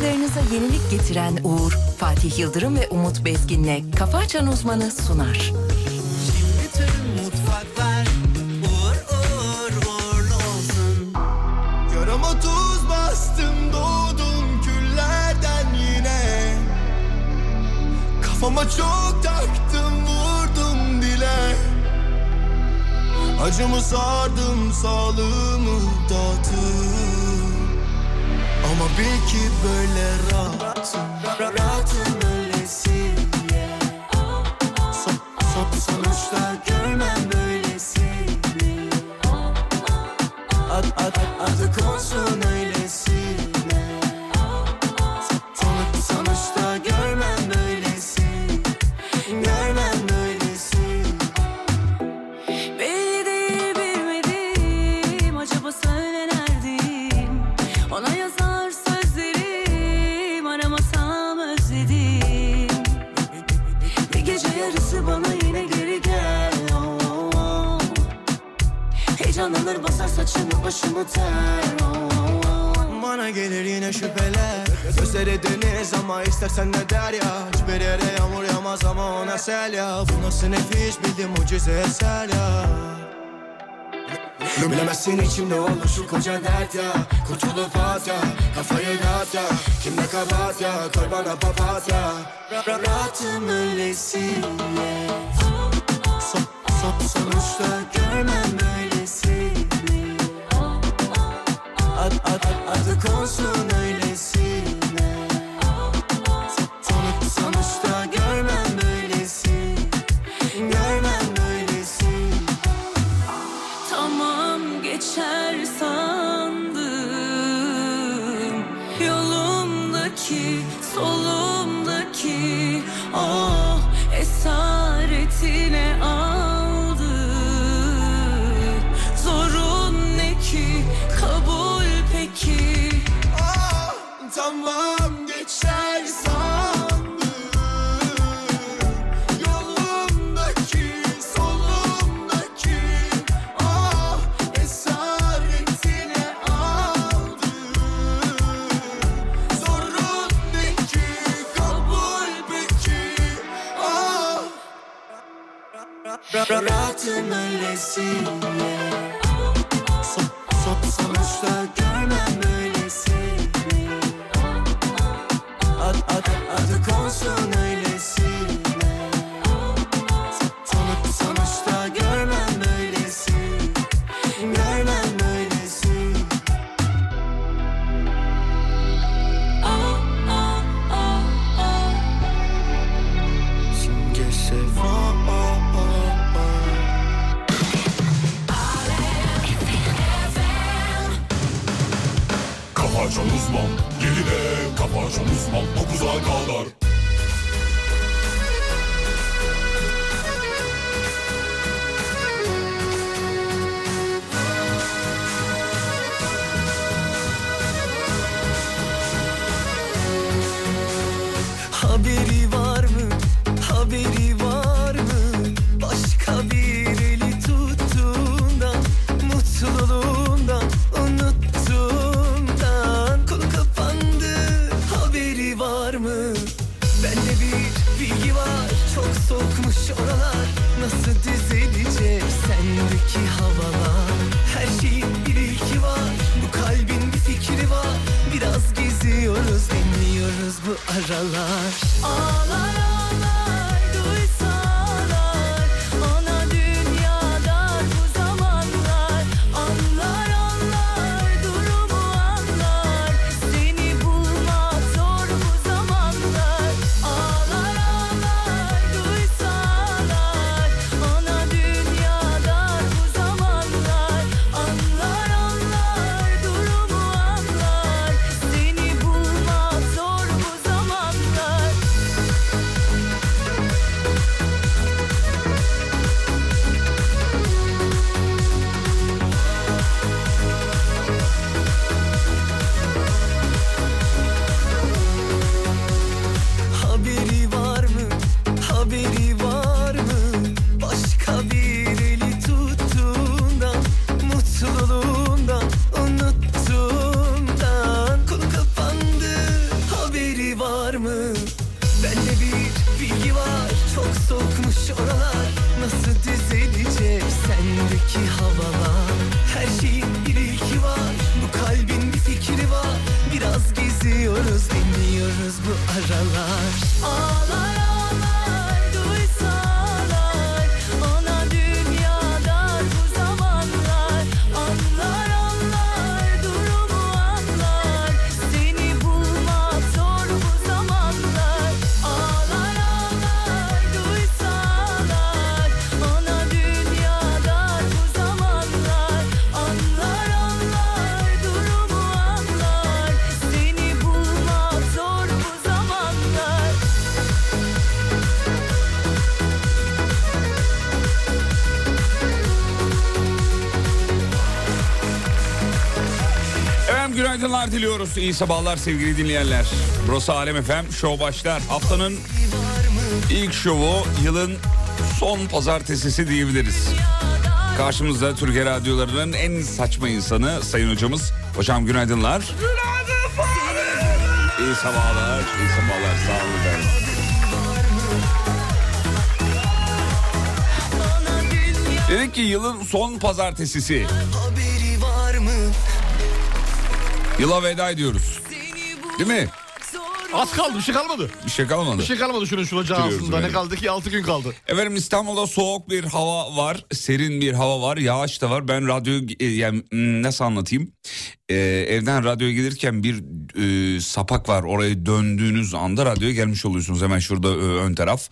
Hayatlarınıza yenilik getiren Uğur, Fatih Yıldırım ve Umut Bezgin'le Kafa Açan Uzmanı sunar. Kafama çok taktım vurdum dile Acımı sardım sağlığımı dağıttım Ama bil ki böyle rahatım Rahatım başımı ter. Bana gelir yine şüpheler. Gözleri deniz ama istersen ne der ya. Hiçbir yere yağmur yağmaz ama ona sel ya. Bu nasıl nefis bildim mucize eser ya. Bilemezsin içimde olur şu koca dert ya. Kurtulup at ya Kafayı dağıt ya. Kimde kabahat ya Koy bana papatya Rahatım öylesiye. Son, son, sonuçta görmem adı Rahatım öylesine. Son, son, sonuçta görmem böylesini. Ad, ad, adı konsun uzman 9'a kadar dinliyoruz bu diliyoruz. İyi sabahlar sevgili dinleyenler. Burası Alem FM Show başlar. Haftanın ilk şovu yılın son pazartesisi diyebiliriz. Karşımızda Türkiye radyolarının en saçma insanı Sayın Hocamız. Hocam günaydınlar. İyi sabahlar, iyi sabahlar. Sağ olun efendim. Dedik ki yılın son pazartesisi. Yıla veda ediyoruz. Değil mi? Az kaldı bir şey kalmadı. Bir şey kalmadı. Bir şey kalmadı şunun şuracağı aslında. Ne kaldı ki 6 gün kaldı. Efendim İstanbul'da soğuk bir hava var, serin bir hava var, yağış da var. Ben radyo e, yani hmm, nasıl anlatayım? Ee, evden radyoya gelirken bir e, sapak var. Oraya döndüğünüz anda radyoya gelmiş oluyorsunuz. Hemen şurada e, ön taraf.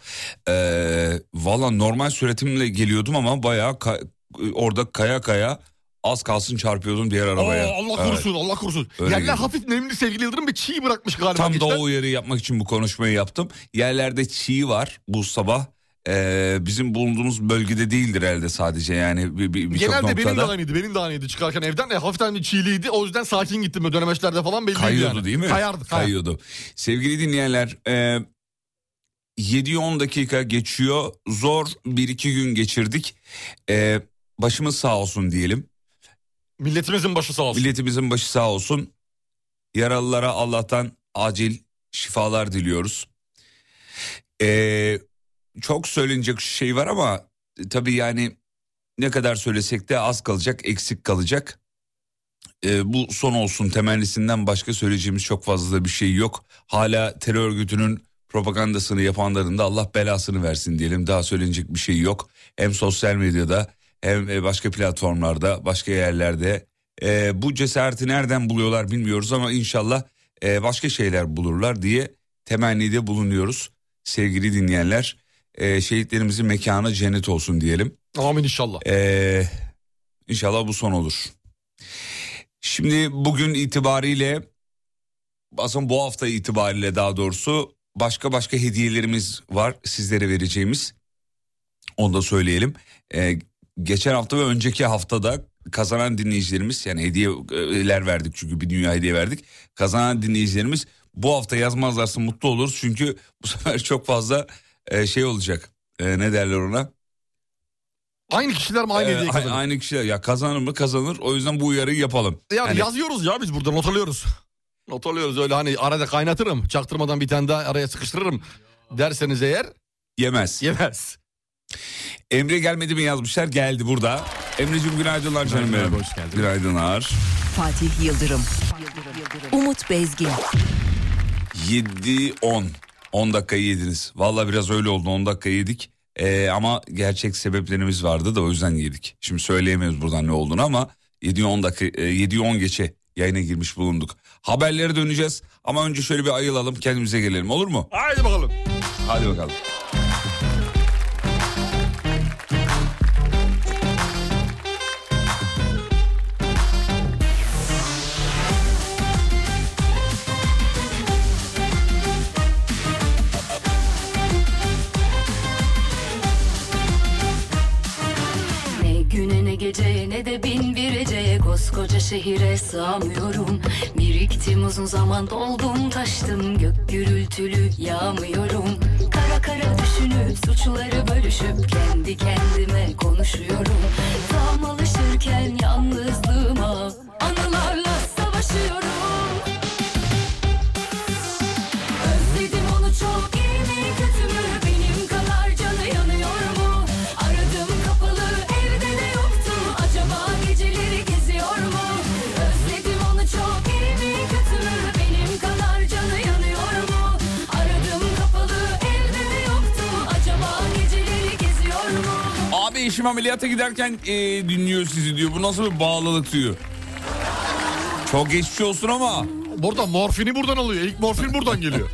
Ee, Valla normal süratimle geliyordum ama bayağı ka- orada kaya kaya az kalsın çarpıyordum diğer arabaya. Aa, Allah Evet. korusun Allah korusun. Öyle Yerler geliyor. hafif nemli sevgili Yıldırım bir çiğ bırakmış galiba. Tam da o uyarı yapmak için bu konuşmayı yaptım. Yerlerde çiğ var bu sabah. Ee, bizim bulunduğumuz bölgede değildir herhalde sadece yani bir, bir, birçok Genelde benim de aynıydı. Benim de aynıydı çıkarken evden. E, hafiften bir çiğliydi. O yüzden sakin gittim. Böyle dönemeçlerde falan belliydi Kayıyordu yani. değil mi? Kayardı. kayardı. Kayıyordu. Sevgili dinleyenler e, 7-10 dakika geçiyor. Zor bir iki gün geçirdik. E, başımız sağ olsun diyelim. Milletimizin başı sağ olsun. Milletimizin başı sağ olsun. Yaralılara Allah'tan acil şifalar diliyoruz. E, çok söylenecek şey var ama e, tabii yani ne kadar söylesek de az kalacak, eksik kalacak. E, bu son olsun temennisinden başka söyleyeceğimiz çok fazla da bir şey yok. Hala terör örgütünün propagandasını yapanların da Allah belasını versin diyelim. Daha söylenecek bir şey yok. Hem sosyal medyada hem e, başka platformlarda, başka yerlerde. E, bu cesareti nereden buluyorlar bilmiyoruz ama inşallah e, başka şeyler bulurlar diye temennide bulunuyoruz. Sevgili dinleyenler, e, şehitlerimizin mekanı cennet olsun diyelim. Amin inşallah. Ee, inşallah bu son olur. Şimdi bugün itibariyle aslında bu hafta itibariyle daha doğrusu başka başka hediyelerimiz var sizlere vereceğimiz. Onu da söyleyelim. Ee, geçen hafta ve önceki haftada kazanan dinleyicilerimiz yani hediyeler verdik çünkü bir dünya hediye verdik. Kazanan dinleyicilerimiz bu hafta yazmazlarsa mutlu oluruz çünkü bu sefer çok fazla e, şey olacak. E, ne derler ona? Aynı kişiler mi aynı Ee, hediye kazanır? Aynı kişiler ya kazanır mı kazanır o yüzden bu uyarıyı yapalım. Yani, Yani- yazıyoruz ya biz burada not alıyoruz. Not alıyoruz öyle hani arada kaynatırım. Çaktırmadan bir tane daha araya sıkıştırırım derseniz eğer Yemez. yemez. Emre gelmedi mi yazmışlar geldi burada. Emre'cim günaydınlar canım benim. Günaydınlar, hoş geldin. Günaydınlar. Fatih Yıldırım, Umut Bezgin, 7-10. 10 dakikayı yediniz. Valla biraz öyle oldu 10 dakika yedik. Ee, ama gerçek sebeplerimiz vardı da o yüzden yedik. Şimdi söyleyemiyoruz buradan ne olduğunu ama 7-10 dakika 7-10 geçe yayına girmiş bulunduk. Haberlere döneceğiz ama önce şöyle bir ayılalım kendimize gelelim olur mu? Haydi bakalım. Hadi bakalım. Şehire sığamıyorum. Biriktim uzun zaman doldum taştım Gök gürültülü yağmıyorum. Kara kara düşünüp suçları bölüşüp Kendi kendime konuşuyorum. Tam alışırken yalnızlığıma Anılarla savaşıyorum. Özledim onu çok eşim ameliyata giderken e, dinliyor sizi diyor. Bu nasıl bir bağlılık diyor. Çok geçmiş olsun ama. Burada morfini buradan alıyor. İlk morfin buradan geliyor.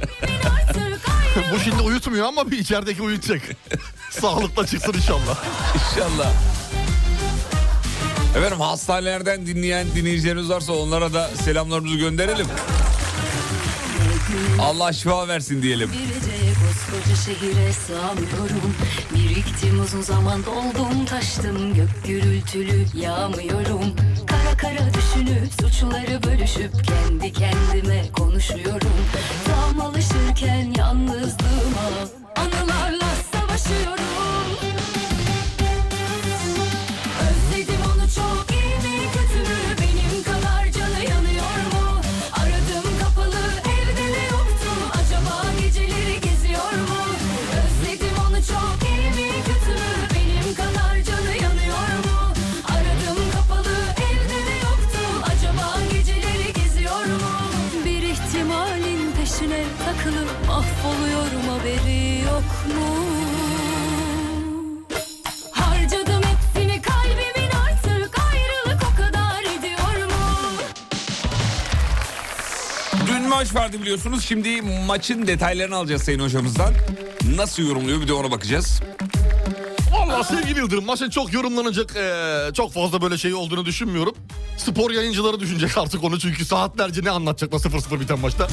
Bu şimdi uyutmuyor ama bir içerideki uyutacak. Sağlıkla çıksın inşallah. İnşallah. Efendim hastanelerden dinleyen dinleyicilerimiz varsa onlara da selamlarımızı gönderelim. Allah şifa versin diyelim. Koskoca şehire sığamıyorum. Biriktim uzun zaman doldum taştım Gök gürültülü yağmıyorum. Kara kara düşünüp suçları bölüşüp Kendi kendime konuşuyorum. Tam alışırken yalnızlığıma Anılarla savaşıyorum maç vardı biliyorsunuz. Şimdi maçın detaylarını alacağız Sayın Hocamızdan. Nasıl yorumluyor bir de ona bakacağız. Vallahi sevgili Yıldırım maçın çok yorumlanacak eee, çok fazla böyle şey olduğunu düşünmüyorum. Spor yayıncıları düşünecek artık onu çünkü saatlerce ne anlatacaklar 0-0 biten maçta.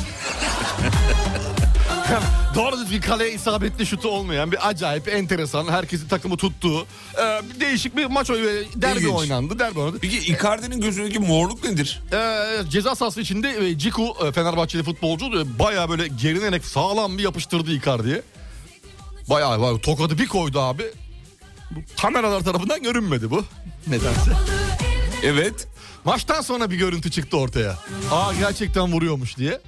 Doğru düzgün kaleye isabetli şutu olmayan bir acayip enteresan herkesin takımı tuttuğu eee, bir değişik bir maç oy- derbi İlginç. oynandı. Derbi oynandı. Peki Icardi'nin gözündeki morluk nedir? Eee, ceza sahası içinde e, Ciku e, Fenerbahçeli futbolcu e, bayağı böyle gerinerek sağlam bir yapıştırdı Icardi'ye. Bayağı, bayağı tokadı bir koydu abi. Bu kameralar tarafından görünmedi bu. Nedense. Evet. Maçtan sonra bir görüntü çıktı ortaya. Aa gerçekten vuruyormuş diye.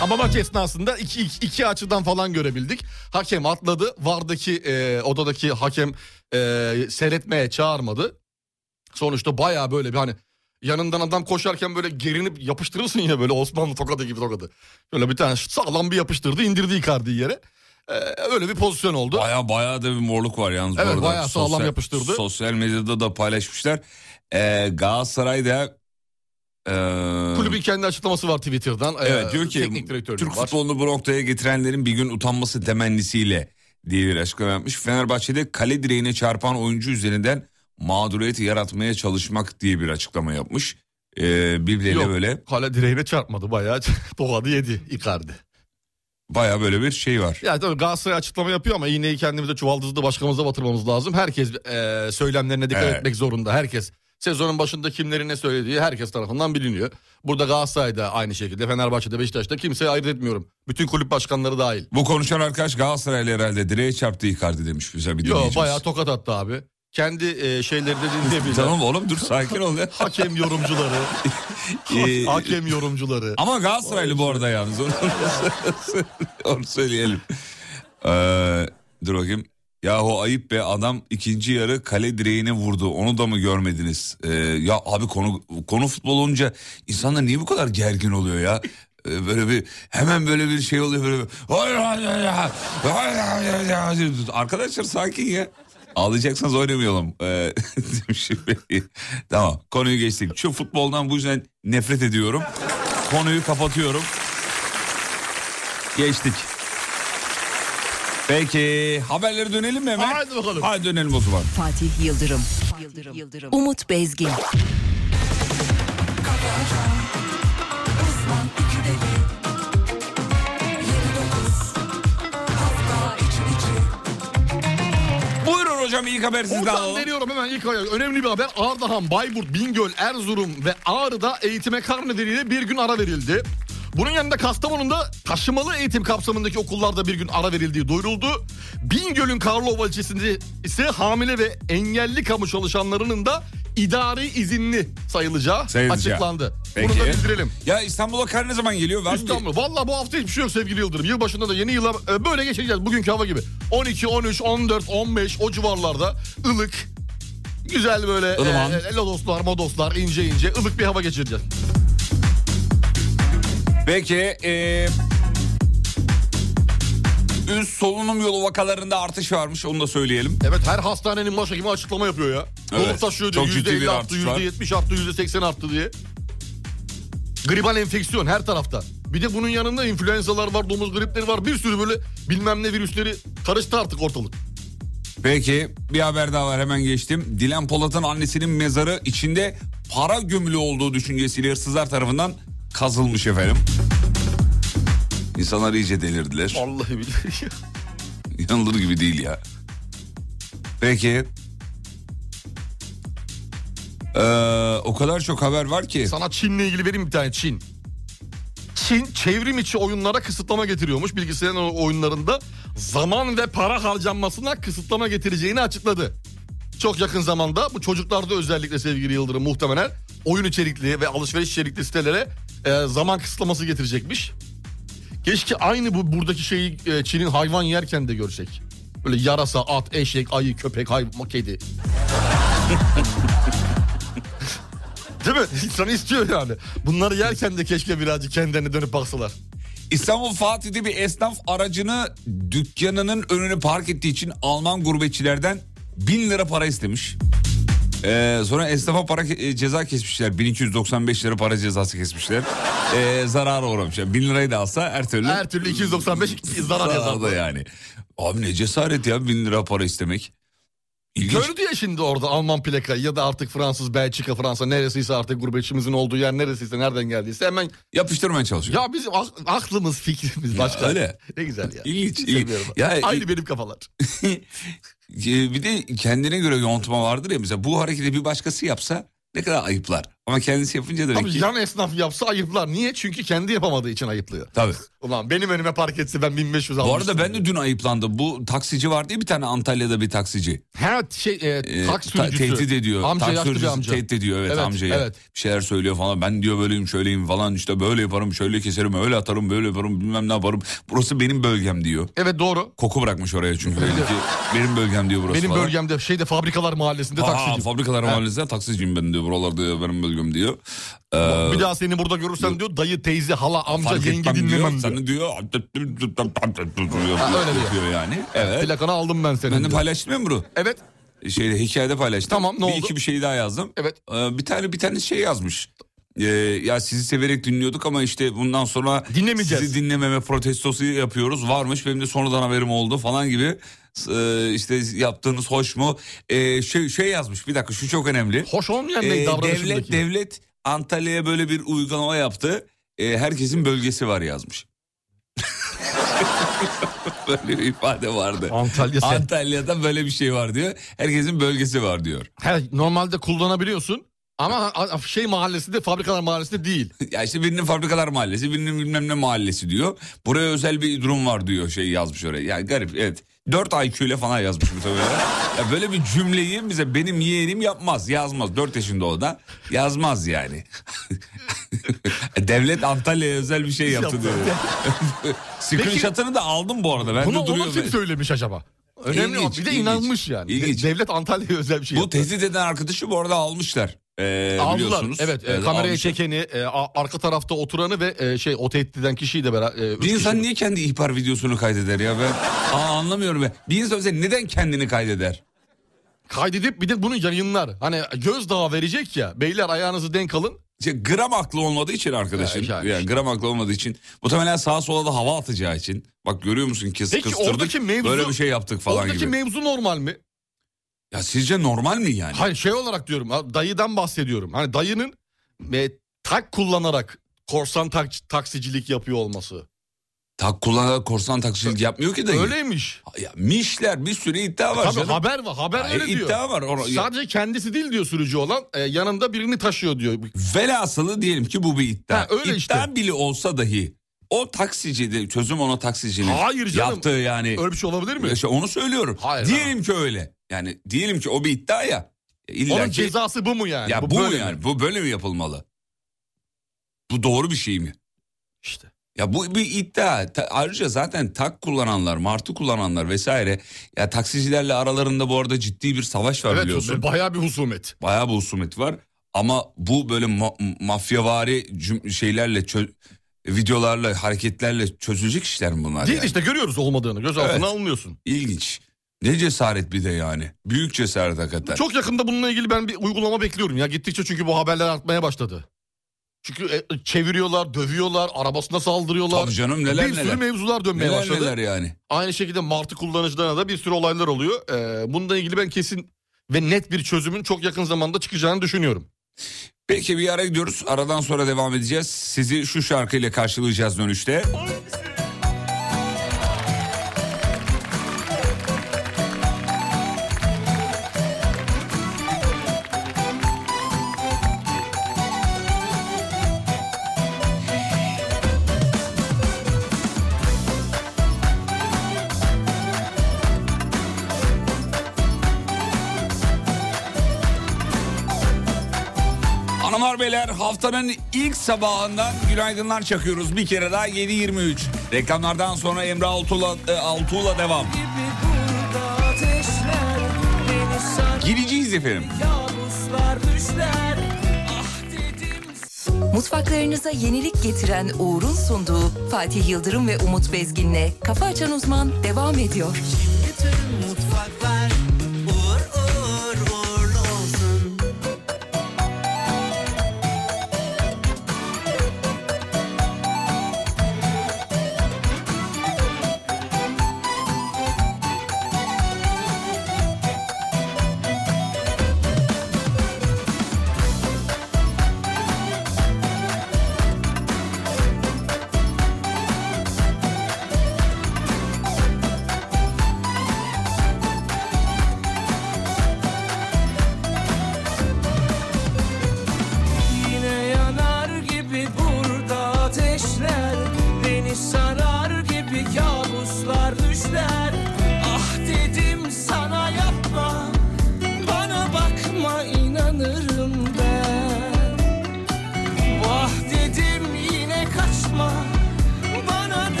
Ama maç esnasında iki, iki, iki açıdan falan görebildik. Hakem atladı. Vardaki e, odadaki hakem e, seyretmeye çağırmadı. Sonuçta bayağı böyle bir hani yanından adam koşarken böyle gerinip yapıştırırsın ya böyle Osmanlı tokadı gibi tokadı. Böyle bir tane sağlam bir yapıştırdı indirdi Icardi'yi yere. E, öyle bir pozisyon oldu. Baya baya da bir morluk var yalnız Evet, bayağı sağlam yapıştırdı. Sosyal medyada da paylaşmışlar. Ee, Galatasaray'da ee, Kulübün kendi açıklaması var Twitter'dan. Evet diyor ki Türk var. futbolunu bu noktaya getirenlerin bir gün utanması temennisiyle diye bir açıklama yapmış. Fenerbahçe'de kale direğine çarpan oyuncu üzerinden mağduriyet yaratmaya çalışmak diye bir açıklama yapmış. Ee, birbirleriyle Yok, böyle Kale direğine çarpmadı bayağı tokadı yedi Icardi. baya böyle bir şey var. Ya tabii Galatasaray açıklama yapıyor ama iğneyi kendimize çuvaldızlı başkamıza batırmamız lazım. Herkes e, söylemlerine dikkat Evet. etmek zorunda. Herkes sezonun başında kimlerin ne söylediği herkes tarafından biliniyor. Burada Galatasaray'da aynı şekilde Fenerbahçe'de Beşiktaş'ta kimseyi ayırt etmiyorum. Bütün kulüp başkanları dahil. Bu konuşan arkadaş Galatasaraylı herhalde direğe çarptı Icardi demiş güzel bir dinleyicimiz. bayağı tokat attı abi. Kendi e, şeyleri de dinleyebilir. Tamam oğlum dur sakin ol ya. Hakem yorumcuları. Ee, hakem yorumcuları. Ama Galatasaraylı bu arada yalnız onu, onu söyleyelim. Ee, dur bakayım. Yahu ayıp be adam ikinci yarı kale direğine vurdu. Onu da mı görmediniz? Ee, ya abi konu konu futbol olunca insanlar niye bu kadar gergin oluyor ya? Ee, böyle bir hemen böyle bir şey oluyor böyle. bir. Arkadaşlar sakin ya. Ağlayacaksanız oynamayalım. Ee, tamam konuyu geçtik. Şu futboldan bu yüzden nefret ediyorum. Konuyu kapatıyorum. Geçtik. Peki haberlere dönelim mi hemen? Haydi bakalım. Haydi dönelim o zaman. Fatih Yıldırım, Yıldırım. Umut Bezgin. Buyurun hocam ilk haber sizden Buradan alalım. veriyorum hemen ilk ayağı. Önemli bir haber. Ardahan, Bayburt, Bingöl, Erzurum ve Ağrı'da eğitime kar nedeniyle bir gün ara verildi. Bunun yanında Kastamonu'da taşımalı eğitim kapsamındaki okullarda bir gün ara verildiği duyuruldu. Bingöl'ün Karlova ilçesinde ise hamile ve engelli kamu çalışanlarının da idari izinli sayılacağı Sayılacak. açıklandı. Peki. Bunu da bildirelim. Ya İstanbul'a kar ne zaman geliyor? Var? İstanbul. Valla bu hafta hiçbir şey yok sevgili Yıldırım. Yılbaşında da yeni yıla e, böyle geçeceğiz. Bugünkü hava gibi. 12, 13, 14, 15 o civarlarda ılık. Güzel böyle Ilıman. e, lodoslar, modoslar ince ince ılık bir hava geçireceğiz. Peki e, üst solunum yolu vakalarında artış varmış onu da söyleyelim. Evet her hastanenin başhekimi açıklama yapıyor ya. Evet, Dolup taşıyor diyor. çok ciddi bir %50 arttı, artış var. %70 arttı, %80 arttı diye. Gribal enfeksiyon her tarafta. Bir de bunun yanında influenzalar var, domuz gripleri var. Bir sürü böyle bilmem ne virüsleri karıştı artık ortalık. Peki bir haber daha var hemen geçtim. Dilan Polat'ın annesinin mezarı içinde para gömülü olduğu düşüncesiyle hırsızlar tarafından kazılmış efendim. İnsanlar iyice delirdiler. Vallahi billahi. İnanılır gibi değil ya. Peki. Ee, o kadar çok haber var ki. Sana Çin'le ilgili vereyim bir tane Çin. Çin çevrim içi oyunlara kısıtlama getiriyormuş. Bilgisayar oyunlarında zaman ve para harcanmasına kısıtlama getireceğini açıkladı. Çok yakın zamanda bu çocuklarda özellikle sevgili Yıldırım muhtemelen oyun içerikli ve alışveriş içerikli sitelere e, zaman kısıtlaması getirecekmiş. Keşke aynı bu buradaki şeyi e, Çin'in hayvan yerken de görsek. Böyle yarasa, at, eşek, ayı, köpek, hayvan, kedi. Değil mi? İnsan istiyor yani. Bunları yerken de keşke birazcık kendilerine dönüp baksalar. İstanbul Fatih'te bir esnaf aracını dükkanının önüne park ettiği için Alman gurbetçilerden 1000 lira para istemiş. Ee, sonra esnafa para ke- e, ceza kesmişler. 1295 lira para cezası kesmişler. Ee, zarara uğramışlar. 1000 lirayı da alsa her türlü... Her türlü 295 zarar zararda yazar. yani. Abi ne cesaret ya 1000 lira para istemek. İlginç. Gördü ya şimdi orada Alman plakayı ya da artık Fransız, Belçika, Fransa neresiyse artık gurbetçimizin olduğu yer neresiyse nereden geldiyse hemen Yapıştırmaya çalışıyor. ya bizim ak- aklımız fikrimiz başka. öyle. Ne güzel ya. İlginç, ilginç. Ya- Aynı benim kafalar. Ee, bir de kendine göre yontma vardır ya mesela bu hareketi bir başkası yapsa ne kadar ayıplar. Ama kendisi yapınca demek Abi ki... yan esnaf yapsa ayıplar. Niye? Çünkü kendi yapamadığı için ayıplıyor. Tabii. Ulan benim önüme park etse ben 1500 Bu almıştım. arada ben de dün ayıplandım. Bu taksici var değil bir tane Antalya'da bir taksici. Ha şey e, Ee, taksi ta- sürücüsü. tehdit ediyor. Amca Taksi yaşlı bir sürücüsü amca. Tehdit ediyor evet, Evet, amcaya. evet. Bir şeyler söylüyor falan. Ben diyor böyleyim şöyleyim falan işte böyle yaparım şöyle keserim öyle atarım böyle yaparım bilmem ne yaparım. Burası benim bölgem diyor. Evet doğru. Koku bırakmış oraya çünkü ki. Benim bölgem diyor burası Benim falan. bölgemde şeyde fabrikalar mahallesinde Aa, taksici. fabrikalar mahallesinde taksiciyim ben diyor. Buralarda benim bölgem diyor. Ee, Bir daha seni burada görürsem diyor dayı, teyze, hala, amca, yenge dinlemem diyor. Sana diyor. Ha, öyle diyor. yapıyor yani. Evet. Plakanı aldım ben senin Ben de diyor. paylaştım ya bunu. Evet. Şeyde hikayede paylaştım. Tamam, ne bir oldu? iki bir şey daha yazdım. Evet. Ee, bir tane bir tane şey yazmış. Ee, ya sizi severek dinliyorduk ama işte bundan sonra Dinlemeyeceğiz. sizi dinlememe protestosu yapıyoruz. Varmış benim de sonradan haberim oldu falan gibi. Ee, işte yaptığınız hoş mu? Ee, şey, şey yazmış bir dakika şu çok önemli. Hoş olmayan ne devlet davranışındaki? devlet Antalya'ya böyle bir uygulama yaptı. Ee, herkesin bölgesi var yazmış. böyle bir ifade vardı. Antalya sen. Antalya'da böyle bir şey var diyor. Herkesin bölgesi var diyor. He, normalde kullanabiliyorsun ama şey mahallesinde fabrikalar mahallesinde değil. Ya işte birinin fabrikalar mahallesi, birinin bilmem ne mahallesi diyor. Buraya özel bir durum var diyor şey yazmış oraya. Yani garip evet. 4 IQ ile falan yazmış muhtemelen. ya böyle bir cümleyi bize benim yeğenim yapmaz, yazmaz. 4 yaşında o da yazmaz yani. Devlet Antalya'ya özel bir şey yaptı diyor. Screenshot'ını da aldım bu arada. Ben Bunu ona kim söylemiş acaba? Önemli İlginç, o. Bir de ilginç. inanmış yani. İlginç. Devlet Antalya'ya özel bir şey Bu yaptı. tehdit eden arkadaşı bu arada almışlar. Ee, Aldılar. biliyorsunuz. Evet, e, kameraya almışlar. çekeni, e, a- arka tarafta oturanı ve e, şey o tehdit eden kişiyi de beraber. e, üç Bir insan kişi. niye kendi ihbar videosunu kaydeder ya ben Aa, anlamıyorum ben. Bir insan mesela neden kendini kaydeder? kaydedip bir de bunu yayınlar. Hani gözdağı verecek ya. Beyler ayağınızı denk alın. İşte gram aklı olmadığı için arkadaşın. Ya, Yani, yani. gram aklı olmadığı için. Muhtemelen sağa sola da hava atacağı için. Bak görüyor musun ki Peki kıstırdık. oradaki mevzu- Böyle bir şey yaptık falan Oradaki gibi. mevzu normal mi? Ya sizce normal mi yani? Hayır şey olarak diyorum. ha, Dayıdan bahsediyorum. Hani dayının e, tak kullanarak korsan tak- taksicilik yapıyor olması. Tak kullanarak korsan taksicilik yapmıyor ki dayı. Öyleymiş. Ya, mişler bir sürü iddia var Tabii canım. haber var. Haber Hayır, öyle diyor. iddia var. Or- Sadece kendisi değil diyor sürücü olan. e, yanında birini taşıyor diyor. Velhasılı diyelim ki bu bir iddia. Ha, öyle iddia işte. bile olsa dahi o taksici de çözüm ona taksicinin Hayır canım. yaptığı yani. Öyle bir şey olabilir mi? İşte onu söylüyorum. Hayır, diyelim ki öyle. Yani diyelim ki o bir iddia ya. İlla Onun ki, cezası bu mu yani? ya bu, mu böyle mi? yani? Bu böyle mi yapılmalı? Bu doğru bir şey mi? İşte. Ya bu bir iddia. Ta- ayrıca zaten tak kullananlar, martı kullananlar vesaire. Ya taksicilerle aralarında bu arada ciddi bir savaş var Evet biliyorsun. bayağı bir husumet. Bayağı bir husumet var. Ama bu böyle ma- mafyavari şeylerle videolarla, hareketlerle çözülecek işler mi bunlar? Değil yani? işte görüyoruz olmadığını göz altına Evet. almıyorsun. İlginç. Ne cesaret bir de yani. Büyük cesaret hakikaten. Çok yakında bununla ilgili ben bir uygulama bekliyorum ya. Gittikçe çünkü bu haberler artmaya başladı. Çünkü e, çeviriyorlar, dövüyorlar, arabasına saldırıyorlar. Tabii canım, neler bir sürü neler. mevzular dönmeye Neler başladı. neler yani. Aynı şekilde martı kullanıcılarına da bir sürü olaylar oluyor. Ee, bununla ilgili ben kesin ve net bir çözümün çok yakın zamanda çıkacağını düşünüyorum. Peki bir ara gidiyoruz. Aradan sonra devam edeceğiz. Sizi şu şarkıyla karşılayacağız dönüşte. Hanımlar haftanın ilk sabahından günaydınlar çakıyoruz. Bir kere daha 7.23. Reklamlardan sonra Emre Altuğ'la e, Altuğ'la devam. Gireceğiz efendim. Mutfaklarınıza yenilik getiren Uğur'un sunduğu Fatih Yıldırım ve Umut Bezgin'le Kafa Açan Uzman devam ediyor. Bütün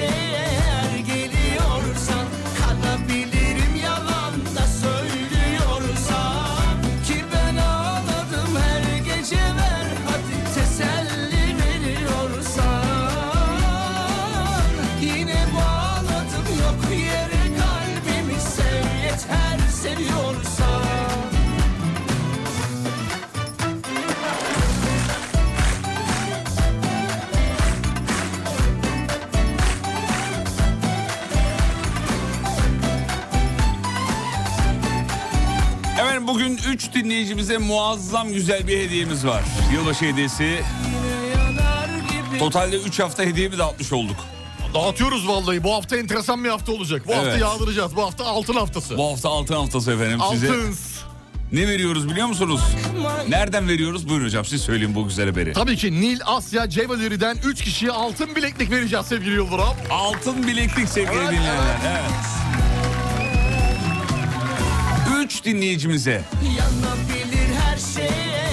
Yanabilir 3 dinleyicimize muazzam güzel bir hediyemiz var. Yılbaşı hediyesi. Totalde 3 hafta hediye mi dağıtmış olduk. Dağıtıyoruz vallahi. Bu hafta enteresan bir hafta olacak. Bu hafta Evet. yağdıracağız. Bu hafta altın haftası. Bu hafta altın haftası efendim size. Altın. Ne veriyoruz biliyor musunuz? Nereden veriyoruz? Buyurun hocam siz söyleyin bu güzel haberi. Tabii ki Nil Asya Jewelry'den 3 kişiye altın bileklik vereceğiz sevgili Yıldırım. Altın bileklik sevgili Evet, dinleyenler. Evet. 3 dinleyicimize. Yanabilir her şey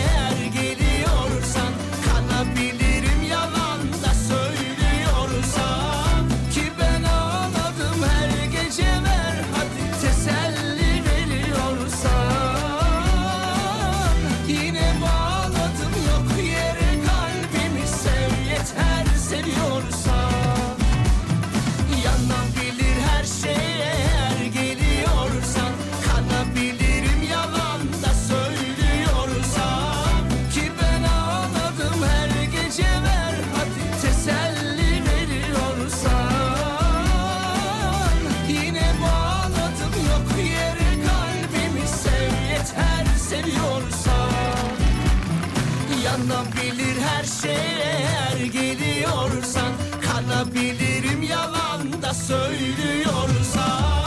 Kanabilir her şey eğer geliyorsan Kanabilirim yalan da söylüyorsan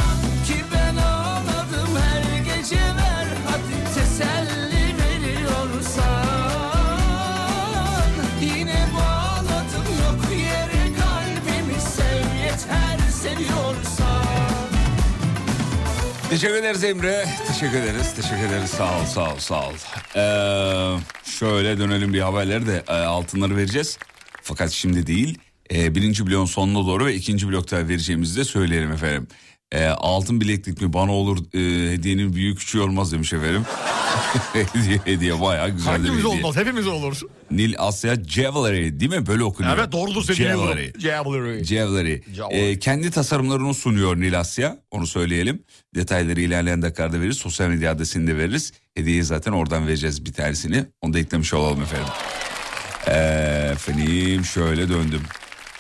Ki ben ağladım her gece ver hadi teselli veriyorsan Yine bağladım yok yere kalbimi sev yeter seviyorsan Teşekkür ederiz Emre. Teşekkür ederiz. Teşekkür ederiz. Sağ ol, sağ ol, sağ ol. Ee, şöyle dönelim bir haberleri de e, altınları vereceğiz. Fakat şimdi değil. E, birinci bloğun sonuna doğru ve ikinci blokta vereceğimizi de söyleyelim efendim. E, altın bileklik mi bana olur e, hediyenin büyük küçüğü olmaz demiş efendim. hediye, hediye bayağı güzel de bir Hangimiz hediye. olmaz hepimiz olur. Nil Asya Jewelry değil mi? Böyle okunuyor. Evet doğrudur sevgili Jewelry. Yıldırım. Jewelry. Jewelry. Jewelry. Ee, kendi tasarımlarını sunuyor Nilasya. Onu söyleyelim. Detayları ilerleyen dakikalarda veririz. Sosyal medya adresini de veririz. Hediyeyi zaten oradan vereceğiz bir tanesini. Onu da eklemiş olalım efendim. Ee, efendim şöyle döndüm.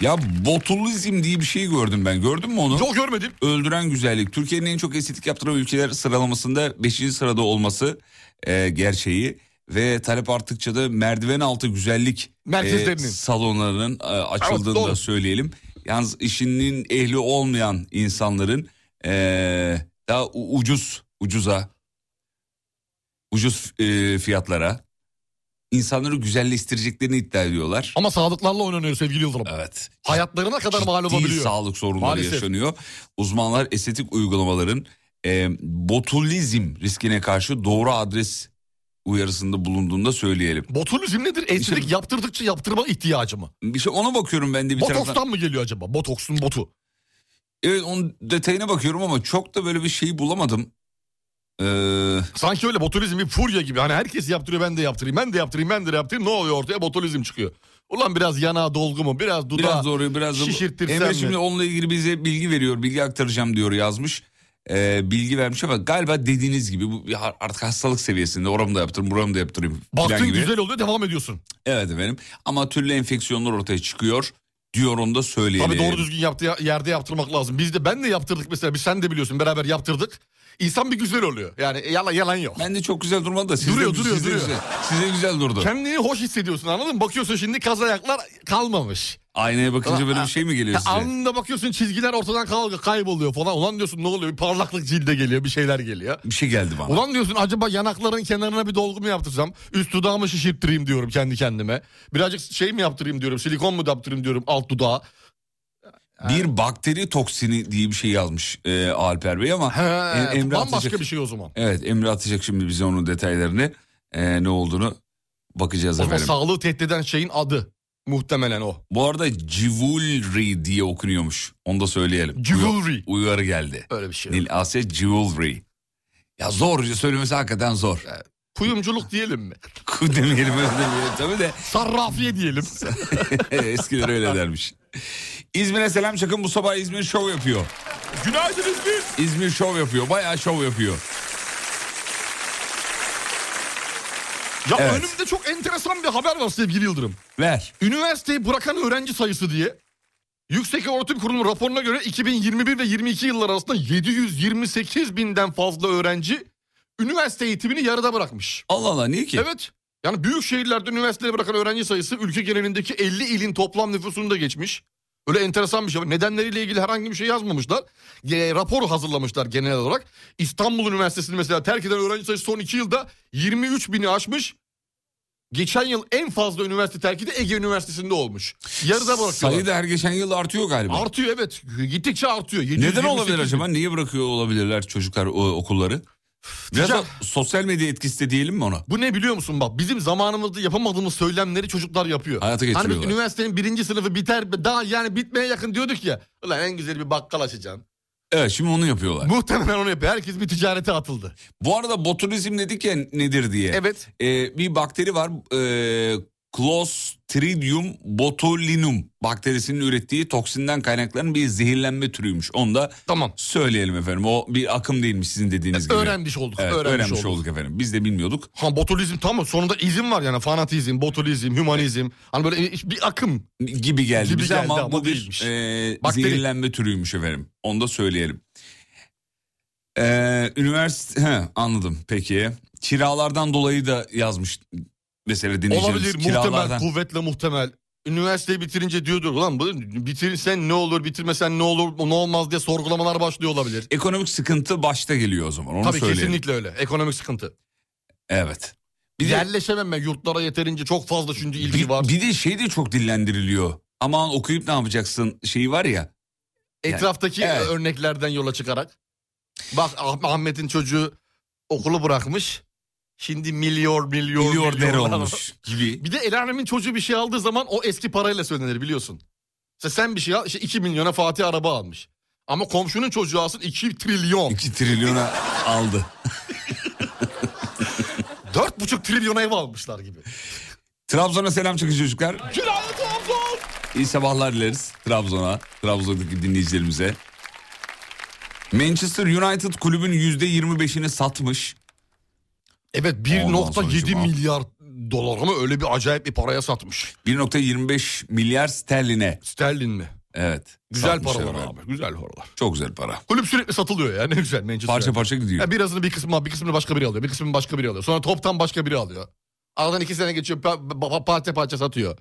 Ya botulizm diye bir şey gördüm ben. Gördün mü onu? Yok görmedim. Öldüren güzellik. Türkiye'nin en çok estetik yaptıran ülkeler sıralamasında 5. sırada olması e, gerçeği. Ve talep arttıkça da merdiven altı güzellik e, salonlarının e, açıldığını doğru. da söyleyelim. Yalnız işinin ehli olmayan insanların e, daha ucuz ucuza ucuz e, fiyatlara insanları güzelleştireceklerini iddia ediyorlar. Ama sağlıklarla oynanıyor sevgili Yıldırım. Evet. Hayatlarına kadar mal olabiliyor. sağlık sorunları Maalesef. yaşanıyor. Uzmanlar estetik uygulamaların e, botulizm riskine karşı doğru adres uyarısında bulunduğunda söyleyelim. Botulizm nedir? Estetik yaptırdıkça yaptırma ihtiyacı mı? Bir şey ona bakıyorum ben de bir Botokstan taraftan. mı geliyor acaba? Botoksun botu. Evet onun detayına bakıyorum ama çok da böyle bir şey bulamadım. Ee, Sanki öyle botulizm bir furya gibi. Hani herkes yaptırıyor ben de yaptırayım. Ben de yaptırayım ben de yaptırayım. Ne oluyor ortaya? Botulizm çıkıyor. Ulan biraz yanağa dolgu mu? Biraz dudağı biraz doğru biraz da şişirtirsem Emre mi? şimdi onunla ilgili bize bilgi veriyor. Bilgi aktaracağım diyor yazmış. Ee, bilgi vermiş ama galiba dediğiniz gibi bu artık hastalık seviyesinde oramı da yaptırayım buramı da yaptırayım Baktın gibi. güzel oluyor devam ediyorsun. Evet efendim ama türlü enfeksiyonlar ortaya çıkıyor diyor onu da söyleyelim. Tabii doğru düzgün yaptığı yerde yaptırmak lazım. Biz de ben de yaptırdık mesela. Biz sen de biliyorsun beraber yaptırdık. İnsan bir güzel oluyor. Yani yalan yalan yok. Ben de çok güzel durmadı da sizde, Duruyor, duruyor, sizde duruyor. Güzel, size güzel durdu. Kendini hoş hissediyorsun anladın mı? Bakıyorsun şimdi kaz ayaklar kalmamış. Aynaya bakınca böyle bir şey mi geliyor size? Anında bakıyorsun çizgiler ortadan kal- kayboluyor falan. Ulan diyorsun ne oluyor? Bir parlaklık cilde geliyor bir şeyler geliyor. Bir şey geldi bana. Ulan diyorsun acaba yanakların kenarına bir dolgu mu yaptırsam? Üst dudağımı şişirttireyim diyorum kendi kendime. Birazcık şey mi yaptırayım diyorum. Silikon mu yaptırayım diyorum alt dudağa. Bir bakteri toksini diye bir şey yazmış e, Alper Bey ama He, Em- Emre bambaşka atacak. bir şey o zaman. Evet Emre atacak şimdi bize onun detaylarını. E, ne olduğunu bakacağız O efendim. sağlığı tehdit eden şeyin adı. Muhtemelen o. Bu arada jewelry diye okunuyormuş. Onu da söyleyelim. Jewelry. Uy- uyarı geldi. Öyle bir şey. Nil Asya jewelry. Ya zor söylemesi hakikaten zor. Kuyumculuk diyelim mi? demeyelim öyle demeyelim tabii de. Sarrafiye diyelim. Eskiler öyle dermiş. İzmir'e selam çakın bu sabah İzmir şov yapıyor. Günaydın İzmir. İzmir şov yapıyor. Bayağı şov yapıyor. Ya Evet. önümde çok enteresan bir haber var sevgili Yıldırım. Ver. Üniversiteyi bırakan öğrenci sayısı diye Yüksek Öğretim Kurulu raporuna göre 2021 ve 22 yıllar arasında 728 binden fazla öğrenci üniversite eğitimini yarıda bırakmış. Allah Allah niye ki? Evet. Yani büyük şehirlerde üniversiteye bırakan öğrenci sayısı ülke genelindeki 50 ilin toplam nüfusunu da geçmiş. Öyle enteresan bir şey var. Nedenleriyle ilgili herhangi bir şey yazmamışlar. E, rapor hazırlamışlar genel olarak. İstanbul Üniversitesi'ni mesela terk eden öğrenci sayısı son 2 yılda 23 bini aşmış. Geçen yıl en fazla üniversite terki de Ege Üniversitesi'nde olmuş. Yarıda bırakıyorlar. Sayı da her geçen yıl artıyor galiba. Artıyor evet. Gittikçe artıyor. Neden 728 olabilir bin. acaba? Niye bırakıyor olabilirler çocuklar o, okulları? Biraz da Ticaret- sosyal medya etkisi de diyelim mi ona? Bu ne biliyor musun bak bizim zamanımızda yapamadığımız söylemleri çocuklar yapıyor. Hayata Hani biz geçiriyorlar. üniversitenin birinci sınıfı biter daha yani bitmeye yakın diyorduk ya. Ulan en güzel bir bakkal açacaksın. Evet şimdi onu yapıyorlar. Muhtemelen onu yapıyor. Herkes bir ticarete atıldı. Bu arada botulizm dedik ya nedir diye. Evet. Ee, bir bakteri var. Ee, Clostridium botulinum bakterisinin ürettiği toksinden kaynaklanan bir zehirlenme türüymüş. Onu da Tamam. söyleyelim efendim. O bir akım değilmiş sizin dediğiniz gibi. Öğrenmiş olduk. Evet, öğrenmiş, öğrenmiş, olduk. olduk efendim. Biz de bilmiyorduk. Ha botulizm tamam sonunda izim var yani fanatizm, botulizm, hümanizm. Hani böyle bir akım. Gibi geldi Gibi bize geldi ama, ama bu bir e, Bakteri. zehirlenme türüymüş efendim. Onu da söyleyelim. Ee, üniversite he, anladım peki. Kiralardan dolayı da yazmış mesela dinleyicilerimiz. Olabilir muhtemel, Kiralardan. kuvvetle muhtemel. Üniversiteyi bitirince diyordur ulan bitirirsen ne olur bitirmesen ne olur ne olmaz diye sorgulamalar başlıyor olabilir. Ekonomik sıkıntı başta geliyor o zaman onu Tabii söyleyelim. kesinlikle öyle. Ekonomik sıkıntı. Evet. Bir de, Yerleşememe yurtlara yeterince çok fazla çünkü ilgi bir, var. bir de şey de çok dillendiriliyor. Aman okuyup ne yapacaksın şeyi var ya. Etraftaki Evet. örneklerden yola çıkarak. Bak Ah- Ahmet'in çocuğu okulu bırakmış. Şimdi milyon Milyarder milyon- olmuş gibi. Bir de el alemin çocuğu bir şey aldığı zaman o eski parayla söylenir biliyorsun. İşte sen bir şey al işte 2 milyona Fatih araba almış. Ama komşunun çocuğu alsın 2 trilyon. 2 trilyona aldı. 4,5 trilyona ev almışlar gibi. Trabzon'a selam çıkın çocuklar. Günaydın Trabzon. İyi sabahlar dileriz Trabzon'a, Trabzon'daki dinleyicilerimize. Manchester United kulübün %25'ini satmış. Evet Ondan sonra 1.7 cuma. milyar dolar ama öyle bir acayip bir paraya satmış. 1.25 milyar sterline. Sterlin mi? Evet. Güzel paralar efendim. abi güzel paralar. Çok güzel para. Kulüp sürekli satılıyor ya ne güzel Manchester. Parça United. parça gidiyor. Ya birazını bir kısmı bir kısmını başka biri alıyor. Bir kısmını başka biri alıyor. Sonra toptan başka biri alıyor. Aradan iki sene geçiyor pa- pa- parça parça satıyor.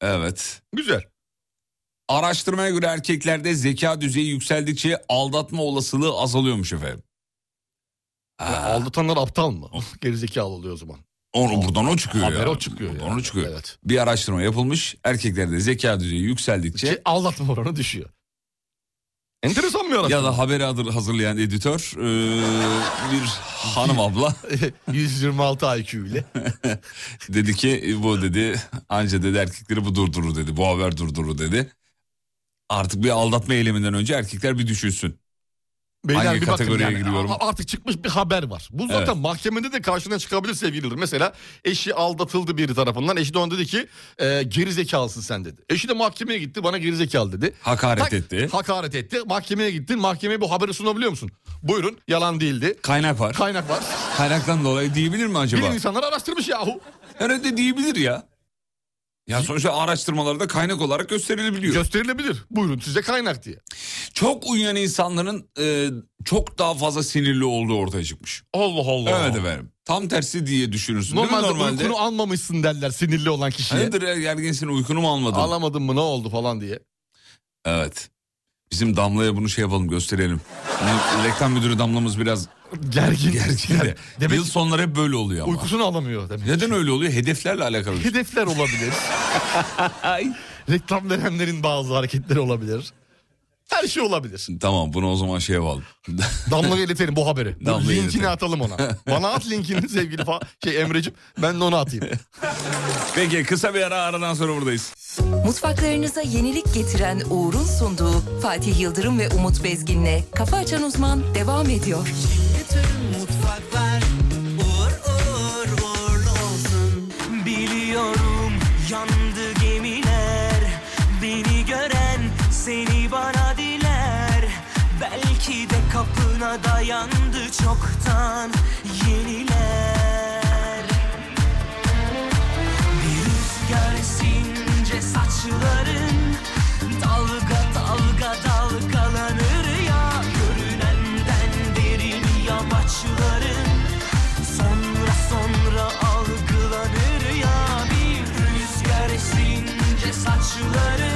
Evet. Güzel. Araştırmaya göre erkeklerde zeka düzeyi yükseldikçe aldatma olasılığı azalıyormuş efendim. Aldatanlar aptal mı? Gerizekalı oluyor o zaman. Onu buradan o çıkıyor Haber ya. o çıkıyor Buradan ya. o çıkıyor. Evet. Bir araştırma yapılmış. Erkeklerde zeka düzeyi yükseldikçe Şey, aldatma oranı düşüyor. Enteresan bir araştırma. ya da haberi hazır- hazırlayan editör eee, bir hanım abla 126 IQ ile. dedi ki bu dedi anca dedi erkekleri bu durdurur dedi. Bu haber durdurur dedi. Artık bir aldatma eyleminden önce erkekler bir düşünsün. Beyler Hangi bir bakın kategoriye yani. giriyorum? A- Artık çıkmış bir haber var. Bu zaten Evet. mahkemede de karşına çıkabilir sevgilidir. Mesela eşi aldatıldı biri tarafından. Eşi de ona dedi ki e, geri zekalısın sen dedi. Eşi de mahkemeye gitti bana geri zekalı dedi. Hakaret Tak- etti. Hakaret etti. Mahkemeye gittin. Mahkemeye bu haberi sunabiliyor musun? Buyurun yalan değildi. Kaynak var. Kaynak var. Kaynaktan dolayı diyebilir mi acaba? Bilim insanlar araştırmış yahu. Herhalde diyebilir ya. Ya sonuçta araştırmalarda kaynak olarak gösterilebiliyor. Gösterilebilir. Buyurun size kaynak diye. çok uyuyan insanların e, çok daha fazla sinirli olduğu ortaya çıkmış. Allah Allah. Evet efendim. Tam tersi diye düşünürsün. değil mi Normalde, Normalde uykunu almamışsın derler sinirli olan kişiye. Hayırdır ya gerginsin uykunu mu almadın? Alamadın mı ne oldu falan diye. Evet. Bizim Damla'ya bunu şey yapalım gösterelim. Yani reklam müdürü Damla'mız biraz Gergin. gergin de. Demek Yıl sonları hep böyle oluyor ama. uykusunu alamıyor demek. Neden öyle oluyor? Hedeflerle alakalı. Hedefler olabilir. Reklam verenlerin bazı hareketleri olabilir. Her şey olabilir. tamam bunu o zaman şey yapalım. Damla'ya iletelim bu haberi. Bu Damla'ya linkini iletelim. atalım ona. Bana at linkini sevgili fa- şey Emre'cim. Ben de onu atayım. Peki kısa bir ara aradan sonra buradayız. Mutfaklarınıza yenilik getiren Uğur'un sunduğu Fatih Yıldırım ve Umut Bezgin'le Kafa Açan Uzman devam ediyor. Bütün dayandı çoktan yeniler. Bir rüzgar esince saçların Dalga dalga dalgalanır ya. Görünenden derin yamaçların Sonra sonra algılanır ya. Bir rüzgar esince saçların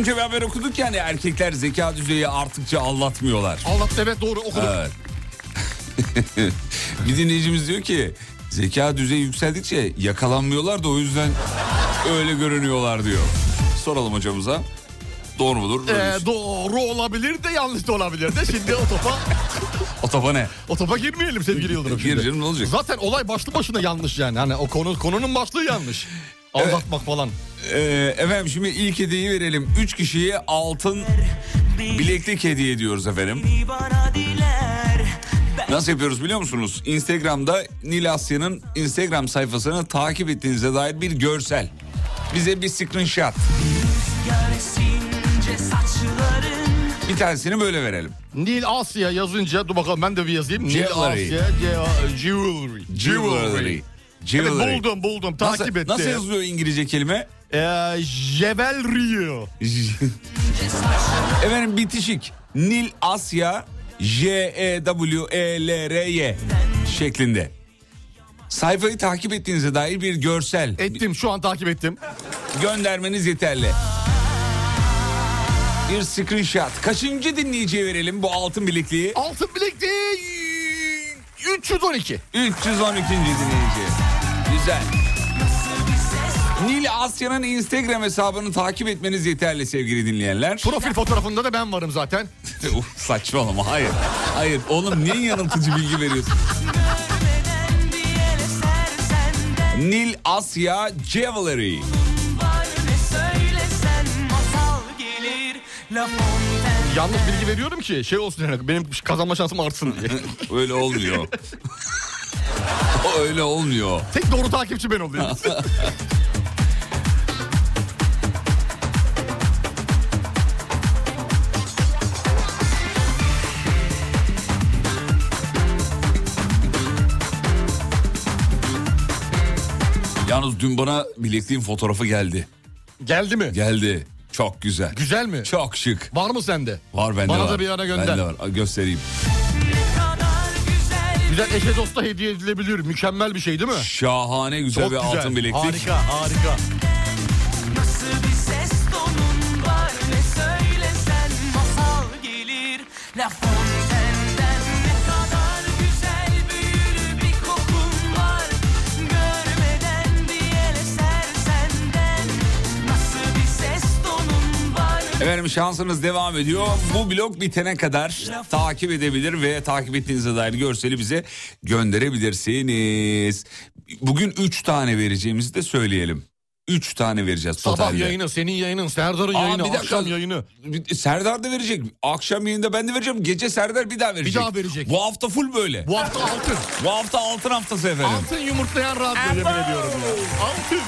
önce bir haber okuduk yani erkekler zeka düzeyi arttıkça aldatmıyorlar. Allah evet doğru okudum. Evet. bir dinleyicimiz diyor ki zeka düzeyi yükseldikçe yakalanmıyorlar da o yüzden öyle görünüyorlar diyor. Soralım hocamıza. Doğru mudur? Ee, doğru olabilir de yanlış da olabilir de. Şimdi o topa, o topa ne? o topa girmeyelim sevgili Yıldırım. şimdi. Gir canım ne olacak? Zaten olay başlı başına yanlış yani. Hani o konu konunun başlığı yanlış. Aldatmak falan. Ee, efendim şimdi ilk hediyeyi verelim. Üç kişiye altın bileklik hediye ediyoruz efendim. Nasıl yapıyoruz biliyor musunuz? Instagram'da Nil Asya'nın Instagram sayfasını takip ettiğinize dair bir görsel. Bize bir screenshot. Saçların tanesini böyle verelim. Nil Asya yazınca dur bakalım ben de bir yazayım. Nil Jewelry. Asya Ce- Jewelry. Jewelry. Evet, Jewelry. buldum buldum Nasıl, takip etti. nasıl yazılıyor İngilizce kelime? Ee, Jewelry. Efendim bitişik. Nil Asya J E W E L R Y şeklinde. Sayfayı takip ettiğinize dair bir görsel Ettim şu an takip ettim. göndermeniz yeterli. Bir screenshot. Kaçıncı dinleyiciye verelim bu altın bilekliği? Altın bilekliği 312. 312. dinleyici. Güzel. Nil Asya'nın Instagram hesabını takip etmeniz yeterli sevgili dinleyenler. Profil fotoğrafında da ben varım zaten. Uf, saçmalama hayır. Hayır oğlum niye yanıltıcı bilgi veriyorsun? Nil Asya Jewelry. Yanlış bilgi veriyorum ki şey olsun yani benim kazanma şansım artsın diye. Öyle olmuyor. öyle olmuyor. Tek doğru takipçi ben oluyorum. Yalnız dün bana bilekliğin fotoğrafı geldi. Geldi mi? Geldi. Çok güzel. Güzel mi? Çok şık. Var mı sende? Var bende Bana var. da bir ara gönder. Bende var. Göstereyim. Güzel eşe dosta hediye edilebilir. Mükemmel bir şey değil mi? Şahane güzel Çok bir güzel. altın bileklik. Harika harika. Nasıl bir ses tonun var ne söylesen masal gelir La Fontaine'den Efendim şansınız devam ediyor. Bu blok bitene kadar takip edebilir ve takip ettiğinize dair görseli bize gönderebilirsiniz. Bugün 3 tane vereceğimizi de söyleyelim. 3 tane vereceğiz Sabah totalde. yayını, senin yayının, Serdar'ın Aa, yayını, bir dakika. akşam yayını. Bir- Serdar da verecek. Akşam yayında ben de vereceğim. Gece Serdar bir daha verecek. daha verecek. Bu hafta full böyle. Bu, Bu hafta altın. hafta altın haftası efendim. Altın yumurtlayan radyo yemin ediyorum ya. Altın.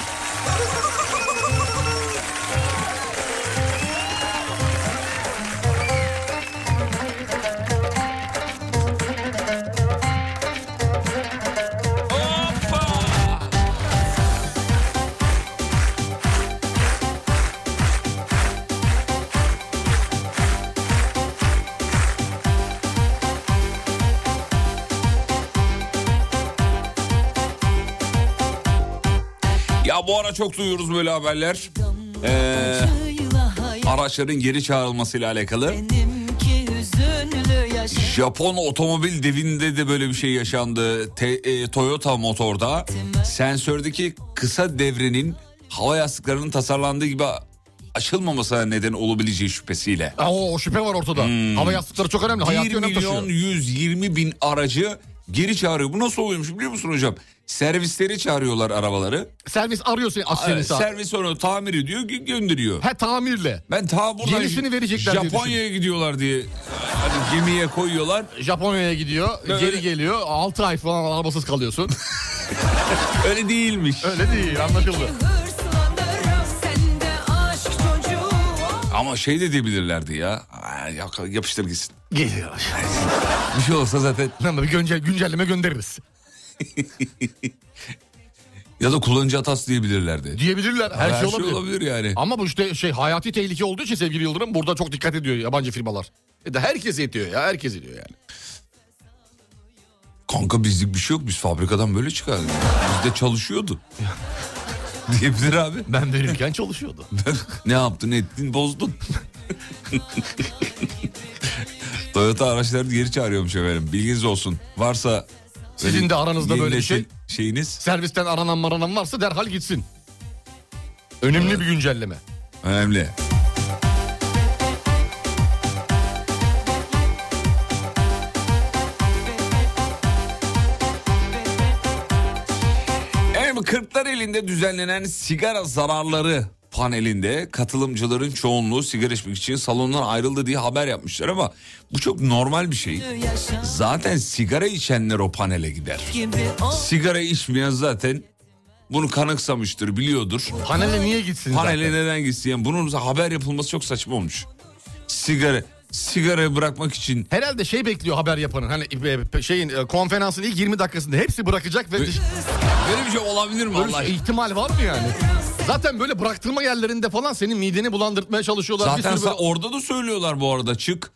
Ya bu ara çok duyuyoruz böyle haberler. Ee, araçların geri çağrılmasıyla alakalı. Japon otomobil devinde de böyle bir şey yaşandı. Te- e, Toyota motorda sensördeki kısa devrenin hava yastıklarının tasarlandığı gibi açılmamasına neden olabileceği şüphesiyle. Aa, o, şüphe var ortada. Hava yastıkları çok önemli. Hayati 1 önem milyon taşıyor. 120 bin aracı geri çağırıyor. Bu nasıl oluyormuş biliyor musun hocam? Servisleri çağırıyorlar arabaları. Servis arıyor seni, Evet, seni saat. servis onu tamir ediyor gö- gönderiyor. He tamirle. Ben ta buradan Yenisini verecekler diye Japonya'ya gidiyorlar diye hani gemiye koyuyorlar. Japonya'ya gidiyor, Böyle- geri geliyor. 6 ay falan arabasız kalıyorsun. Öyle değilmiş. Öyle değil, anlaşıldı. Ama şey de diyebilirlerdi ya. Yapıştır gitsin. Geliyor. Bir şey olsa zaten Ama bir güncel, güncelleme göndeririz. ya da kullanıcı hatası diyebilirlerdi. Diyebilirler, her, Her şey olabilir. olabilir yani. Ama bu işte şey hayati tehlike olduğu için sevgili Yıldırım burada çok dikkat ediyor yabancı firmalar. E de herkes ediyor ya, herkes ediyor yani. Kanka bizlik bir şey yok. Biz fabrikadan böyle çıkardık. Bizde çalışıyordu. Diyebilir abi. Ben verirken çalışıyordu. ne yaptın ettin bozdun. Toyota araçları geri çağırıyormuş efendim. Bilginiz olsun. Varsa Sizin de aranızda yeni böyle bir nesil şey. Şeyiniz Servisten aranan maranan varsa derhal gitsin. Önemli bir güncelleme. önemli. Kırklar elinde düzenlenen sigara zararları panelinde katılımcıların çoğunluğu sigara içmek için salondan ayrıldı diye haber yapmışlar ama bu çok normal bir şey. Zaten sigara içenler o panele gider. Sigara içmeyen zaten bunu kanıksamıştır, biliyordur. Panele niye gitsin Panele zaten? neden gitsin? Yani bunun haber yapılması çok saçma olmuş. Sigara sigarayı bırakmak için Herhalde şey bekliyor haber yapanın. Hani e, şeyin e, konferansın ilk 20 dakikasında hepsi bırakacak ve böyle bir şey olabilir mi Allah? şey, ihtimal var mı yani? Zaten böyle bıraktırma yerlerinde falan senin mideni bulandırtmaya çalışıyorlar. Bir Zaten böyle- orada da söylüyorlar bu arada çık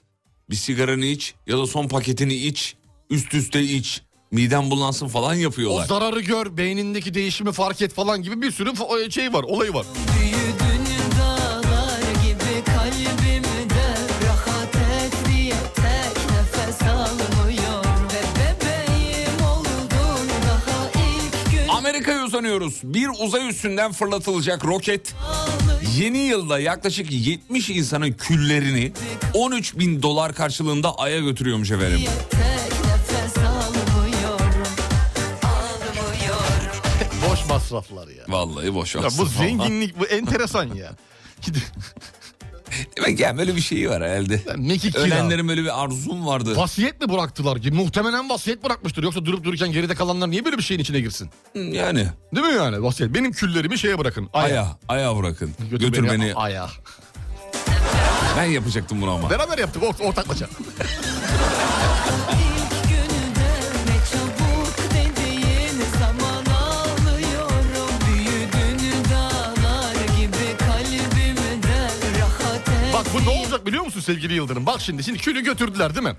bir sigaranı iç ya da son paketini iç üst üste iç miden bulansın falan o yapıyorlar. zararı gör, beynindeki değişimi fark et falan gibi bir sürü fa- şey var, olayı var. Büyüdün Amerika'ya uzanıyoruz. Bir uzay üstünden fırlatılacak roket yeni yılda yaklaşık 70 insanın küllerini 13 bin dolar karşılığında Ay'a götürüyormuş efendim. Boş masraflar ya. Vallahi boş ya olsun. bu zenginlik bu enteresan ya. Demek yani böyle bir şey var herhalde. Mekik. Ölenlerin böyle bir arzum vardı. Vasiyet mi bıraktılar ki? Muhtemelen vasiyet bırakmıştır. Yoksa durup dururken geride kalanlar niye böyle bir şeyin içine girsin? Yani Değil mi yani vasiyet? Benim küllerimi şeye bırakın. Aya. Aya, aya bırakın. Götür, Götür, beni, beni. Aya. Ben yapacaktım bunu ama. Beraber yaptık ort- ortaklaşa. olacak biliyor musun sevgili Yıldırım? Bak şimdi şimdi külü götürdüler değil mi?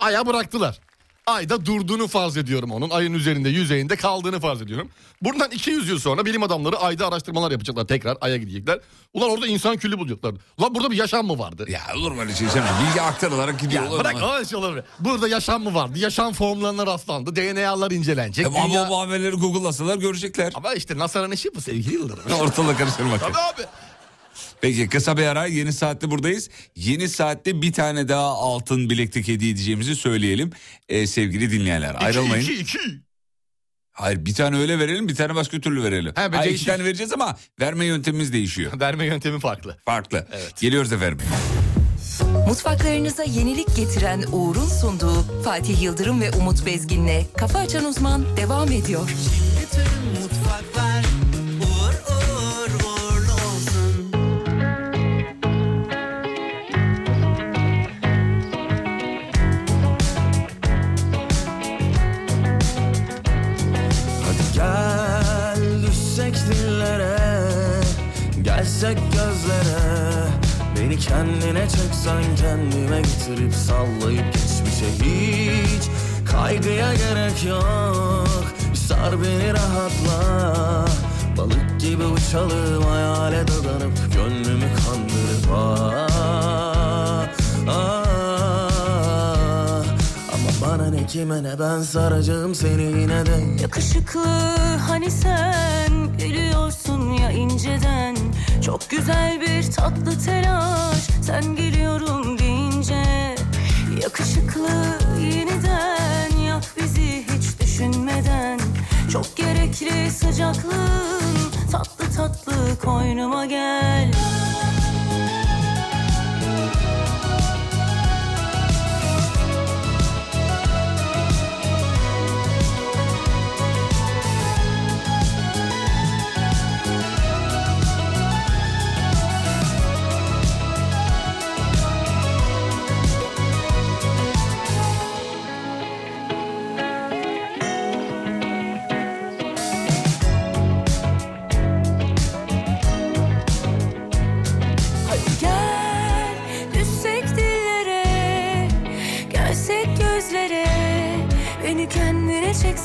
Aya bıraktılar. Ayda durduğunu farz ediyorum onun. Ayın üzerinde yüzeyinde kaldığını farz ediyorum. Buradan 200 yıl sonra bilim adamları ayda araştırmalar yapacaklar. Tekrar aya gidecekler. Ulan orada insan külü bulacaklar. Ulan burada bir yaşam mı vardı? Ya olur mu öyle şey canım? Bilgi aktarılarak gidiyor. Ya bırak öyle şey olur. Burada yaşam mı vardı? Yaşam formlarına rastlandı. DNA'lar incelenecek. E, ama Dünya- bu haberleri Google'lasalar görecekler. Ama işte NASA'nın işi bu sevgili Yıldırım. Ortalık karıştırmak. Tabii abi. Peki kısa bir ara yeni saatte buradayız. Yeni saatte bir tane daha altın bileklik hediye edeceğimizi söyleyelim. Ee, sevgili dinleyenler ayrılmayın. İki, iki, iki. Hayır bir tane öyle verelim bir tane başka türlü verelim. He, Hayır, iki tane vereceğiz ama verme yöntemimiz değişiyor. Verme yöntemi farklı. Farklı. Geliyoruz efendim. Mutfaklarınıza yenilik getiren Uğur'un sunduğu Fatih Yıldırım ve Umut Bezgin'le Kafa Açan Uzman devam ediyor. Bütün Gelsek gözlere Beni kendine çeksen kendime getirip sallayıp geçmişe hiç Kaygıya gerek yok. Sar beni rahatla Balık gibi uçalım hayale dadanıp Gönlümü kandırıp ah, ah. Ama bana ne kime ne ben saracağım seni yine de. Yakışıklı hani sen gülüyorsun ya inceden Çok güzel bir tatlı telaş. Sen geliyorum deyince Yakışıklı yeniden yak bizi hiç düşünmeden. Çok gerekli sıcaklığın tatlı tatlı koynuma gel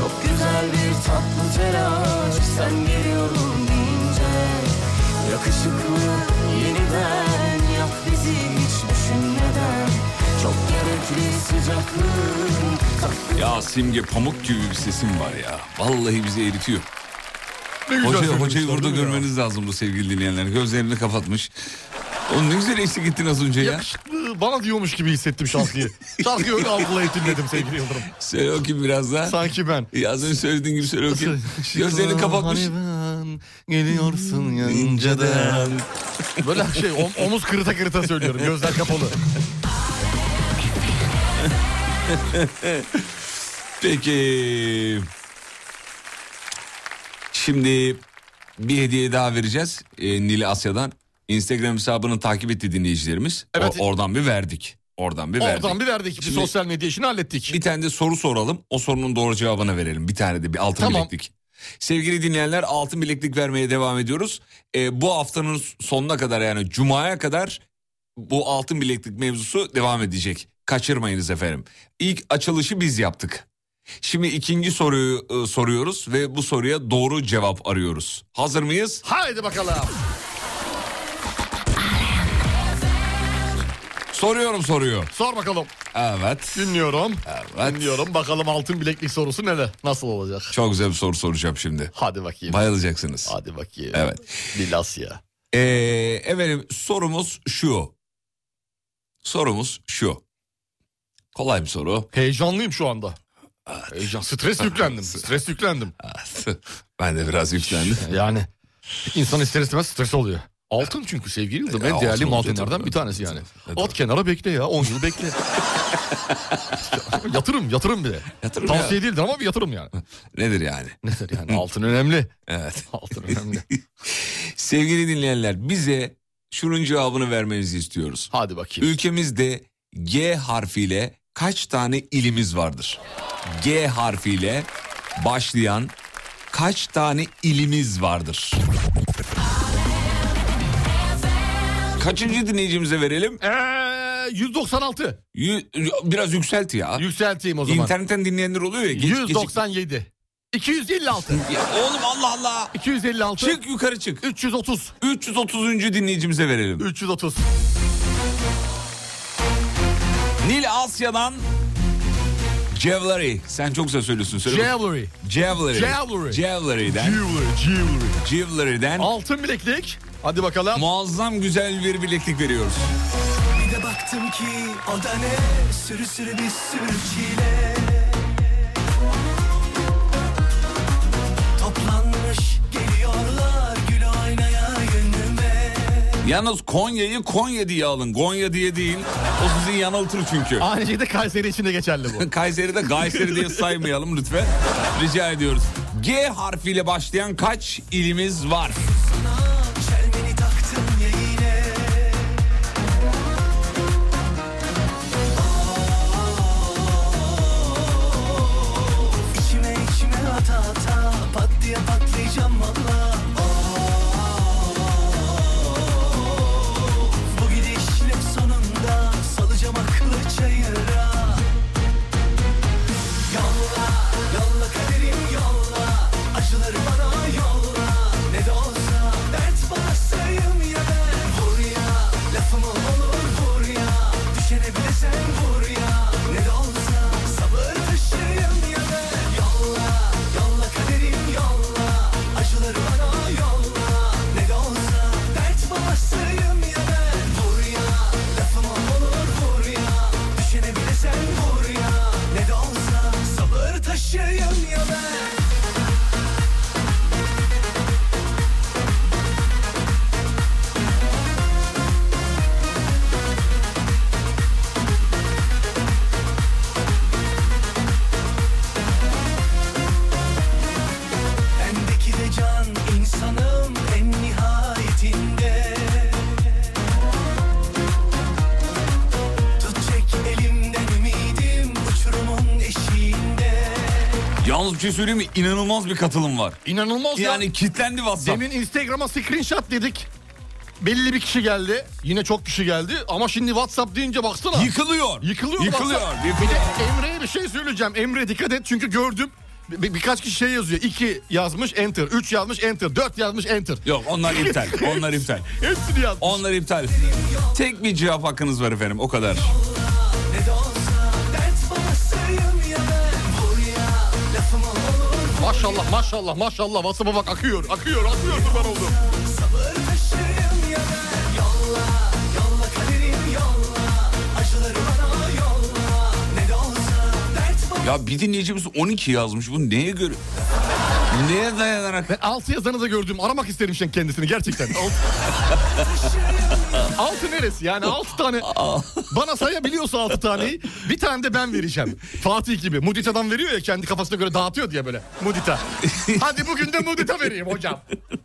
Çok güzel bir tatlı telaş sen geliyorum deyince Yakışıklı yeniden yak bizi hiç düşünmeden Çok gerekli sıcaklığın Ya Simge pamuk gibi bir sesim var ya. Vallahi bizi eritiyor. Hoca, hocayı burada görmeniz lazım bu sevgili dinleyenler. Gözlerini kapatmış. Oğlum ne güzel eşlik ettin az önce ya. Yakışıklı bana diyormuş gibi hissettim şarkıyı. Şarkıyı öyle algılayıp dinledim sevgili Yıldırım. Söyle bakayım biraz daha. Sanki ben. Ya az önce söylediğin gibi söyle bakayım. Gözlerini kapatmış. Hani ben geliyorsun ya inceden. Böyle şey om- omuz kırıta kırıta söylüyorum gözler kapalı. Peki. Şimdi bir hediye daha vereceğiz e, Nili Asya'dan. Instagram hesabını takip etti dinleyicilerimiz. O- Evet. oradan bir verdik. Oradan bir verdik. Oradan bir verdik bir Şimdi- sosyal medya işini hallettik. Bir tane de soru soralım. O sorunun doğru cevabını verelim. Bir tane de bir altın Tamam. bileklik. Sevgili dinleyenler altın bileklik vermeye devam ediyoruz. Ee, bu haftanın sonuna kadar yani cumaya kadar bu altın bileklik mevzusu devam edecek. Kaçırmayınız efendim. İlk açılışı biz yaptık. Şimdi ikinci soruyu e, soruyoruz ve bu soruya doğru cevap arıyoruz. Hazır mıyız? Haydi bakalım. Soruyorum soruyu. Sor bakalım. Evet. Dinliyorum. Evet. Dinliyorum. Bakalım altın bileklik sorusu ne de nasıl olacak? Çok güzel bir soru soracağım şimdi. Hadi bakayım. Bayılacaksınız. Hadi bakayım. Evet. Bilasya. Ee, efendim sorumuz şu. Sorumuz şu. Kolay bir soru. Heyecanlıyım şu anda. Heyecan. Stres yüklendim. Stres yüklendim. ben de biraz yüklendim. Yani insan ister istemez stres oluyor. Altın çünkü sevgili Yıldırım Ya en değerli altın olacak madenlerden tabii. bir tanesi yani. Tabii. At kenara bekle ya 10 yıl bekle. yatırım yatırım bir de. Yatırım Tavsiye ya. değildir ama bir yatırım yani. Nedir yani? Nedir yani altın önemli. Evet. Altın önemli. Sevgili dinleyenler bize şunun cevabını vermenizi istiyoruz. Hadi bakayım. Ülkemizde G harfiyle kaç tane ilimiz vardır? G harfiyle başlayan kaç tane ilimiz vardır? Kaçıncı dinleyicimize verelim? Eee 196. Yü- biraz yükselt ya. Yükselteyim o zaman. İnternetten dinleyenler oluyor ya. Geç, 197. 256. geç- Ya oğlum Allah Allah. 256. Çık yukarı çık. 330. 330. dinleyicimize verelim. 330. Nil Asya'dan Jewelry. Sen çok güzel söylüyorsun. Söyle. Jewelry. Jewelry. Jewelry. Jewelry'den. Jewelry. Jewelry. Jewelry'den Altın bileklik. Hadi bakalım. muazzam güzel bir bileklik veriyoruz. Bir de baktım ki o da ne Sürü sürü bir sürü çile Toplanmış geliyorlar gül oynaya yönüme Yalnız Konya'yı Konya diye alın. Gonya diye değil. O sizi yanıltır çünkü. Aynı şey de Kayseri için de geçerli bu. Kayseri'de Gayseri diye saymayalım lütfen. Rica ediyoruz. G harfiyle başlayan kaç ilimiz var? Bir şey söyleyeyim mi? İnanılmaz bir katılım var. İnanılmaz ya. Yani kitlendi WhatsApp. Demin Instagram'a screenshot dedik. Belli bir kişi geldi. Yine çok kişi geldi. Ama şimdi WhatsApp deyince baksana. Yıkılıyor. Yıkılıyor. Yıkılıyor. WhatsApp. Bir de Emre'ye bir şey söyleyeceğim. Emre dikkat et çünkü gördüm. Bir- birkaç kişi şey yazıyor. 2 yazmış enter. 3 yazmış enter. 4 yazmış enter. Yok onlar iptal. Onlar iptal. Hepsini yazmış. Onlar iptal. Tek bir cevap hakkınız var efendim. O kadar. Maşallah maşallah maşallah vasıfa bak akıyor akıyor akıyor kurban oldum. Ya bir dinleyicimiz 12 yazmış. Bu neye göre? Neye dayanarak? Ben 6 yazanı da gördüm. Aramak isterim şimdi kendisini gerçekten. Altı, altı neresi? Yani 6 tane. Bana sayabiliyorsa 6 taneyi bir tane de ben vereceğim. Fatih gibi. Mudita'dan veriyor ya kendi kafasına göre dağıtıyor diye böyle. Mudita. Hadi bugün de Mudita vereyim hocam.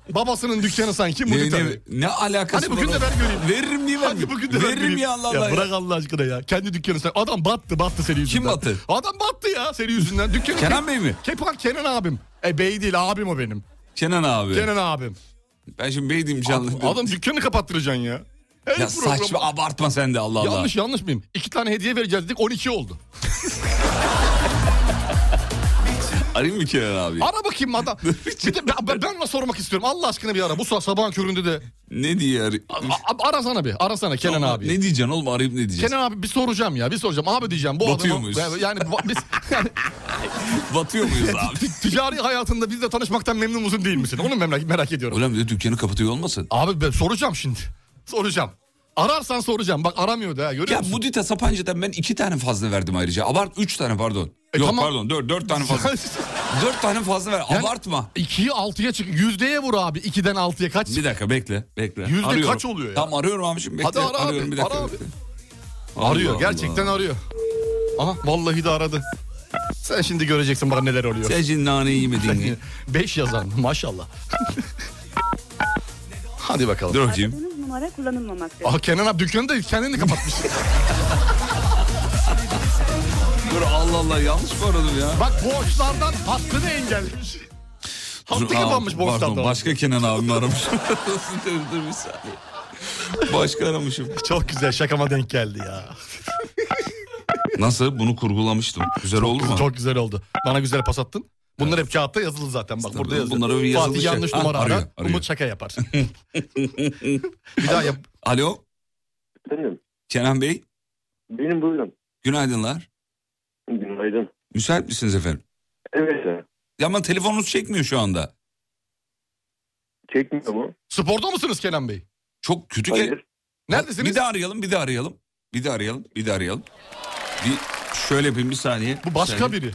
Babasının dükkanı sanki Ne, Mudita. ne, veriyor. ne alakası Hadi bugün de ben göreyim. Veririm diye Hadi vermeyeyim. bugün de ben Veririm göreyim. ya Allah Allah. Ya bırak Allah aşkına ya. Kendi dükkanı sen. Adam battı battı senin yüzünden. battı? Adam battı ya senin yüzünden. Dükkanı Kenan Bey mi? Kepan Kenan abim. E bey değil abim o benim. Kenan abi. Kenan abim. Ben şimdi bey diyeyim canlı. Adam dükkanı kapattıracaksın ya. Her ya program- saçma abartma sen de Allah Allah. Yanlış yanlış mıyım? İki tane hediye vereceğiz dedik 12 oldu. Arayayım mı Kenan abi? Ara bakayım adam. bir de ben, ben, de sormak istiyorum. Allah aşkına bir ara. Bu sa- sabahın köründe de. Ne diye arayayım? A- arasana bir. Arasana Kenan abi. Ne diyeceksin oğlum arayıp ne diyeceksin? Kenan abi bir soracağım ya. Bir soracağım. Abi diyeceğim. Bu Batıyor adamı- muyuz? Yani, yani biz yani, Batıyor muyuz abi? ticari hayatında bizle tanışmaktan memnun musun değil misin? Onu merak, merak ediyorum. Ulan bir de dükkanı kapatıyor olmasın? Abi ben soracağım şimdi. Soracağım. Ararsan soracağım. Bak aramıyor da ha, görüyor Ya musun? Mudita Sapanca'dan ben iki tane fazla verdim ayrıca. Abart üç tane pardon. E Yok tamam. pardon dört, dört tane fazla. dört tane fazla ver. Yani- Abartma. 2'yi 6'ya çık. Yüzdeye vur abi. 2'den 6'ya kaç? Bir dakika bekle bekle. Yüzde Arıyorum. kaç oluyor ya? Tamam arıyorum abi şimdi bekle. Hadi ara arıyorum abi, bir dakika. ara abi. bekle. Arıyor. Allah gerçekten Allah. arıyor. Aha vallahi de aradı. Sen şimdi göreceksin bana neler oluyor. Sen şimdi naneyi yemedin. 5 yazan maşallah. Hadi bakalım. Dur bakayım. Numara kullanılmamaktadır. Aha Kenan abi dükkanı da kendini kapatmış. Dur Allah Allah yanlış mı aradım ya? Bak borçlardan hakkını engellemiş. Hattı aa, kapanmış Pardon borçlardan. başka Kenan abim aramış. dur dur bir saniye. Başka aramışım. Çok güzel şakama denk geldi ya. Nasıl? Bunu kurgulamıştım. Güzel oldu mu? Çok güzel oldu. Bana güzel pas attın. Bunlar hep kağıtta yazılı zaten bak burada yazıyor. Bunlar öyle yazılı Fatih şey. yanlış numara arar. arıyor. Umut şaka yapar. bir daha yap. Alo Efendim, Kenan Bey. benim buyurun. Günaydınlar. Günaydın. Müsait misiniz efendim? Evet ya. Ya ama telefonunuz çekmiyor şu anda. Çekmiyor mu? Sporda mısınız Kenan Bey? Çok kötü gel. Hayır. Neredesiniz? Bir daha arayalım, bir daha arayalım. Bir daha arayalım, bir daha arayalım. Bir şöyle yapayım bir saniye. Bu başka biri. biri.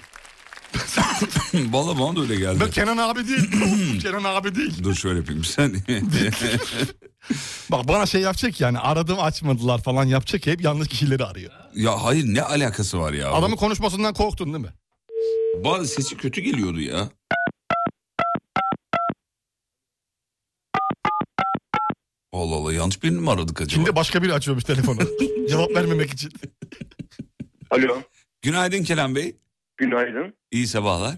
Valla bana da öyle geldi. Ben Kenan abi değil. Kenan abi değil. Dur şöyle yapayım bir saniye. Bak bana şey yapacak yani aradım açmadılar falan yapacak hep yanlış kişileri arıyor. ya hayır ne alakası var ya? Adamın konuşmasından korktun değil mi? Bazı sesi kötü geliyordu ya. Allah Allah yanlış birini mi aradık acaba? Şimdi başka biri açıyormuş telefonu. Cevap vermemek için. Alo. Günaydın Kenan Bey. Günaydın. İyi sabahlar.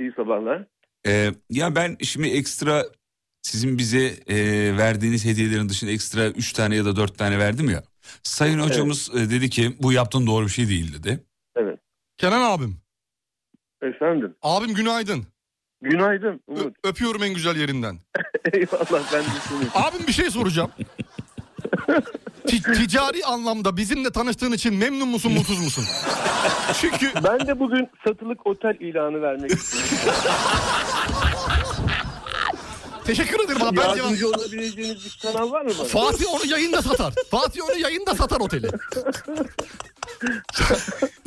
İyi sabahlar. Ee, ya ben şimdi ekstra sizin bize e, verdiğiniz hediyelerin dışında ekstra 3 tane ya da 4 tane verdim ya. Sayın hocamız e, dedi ki bu yaptığın doğru bir şey değil dedi. Evet. Kenan abim. Efendim. Abim günaydın. Günaydın Ö- Umut. öpüyorum en güzel yerinden. Eyvallah ben de seni. Abim bir şey soracağım. Ti- ticari anlamda bizimle tanıştığın için memnun musun mutsuz musun? Çünkü Ben de bugün satılık otel ilanı vermek istiyorum. teşekkür ederim abi. Ben cevap... Olabileceğiniz bir kanal var mı bana? Fatih onu yayında satar. Fatih onu yayında satar oteli.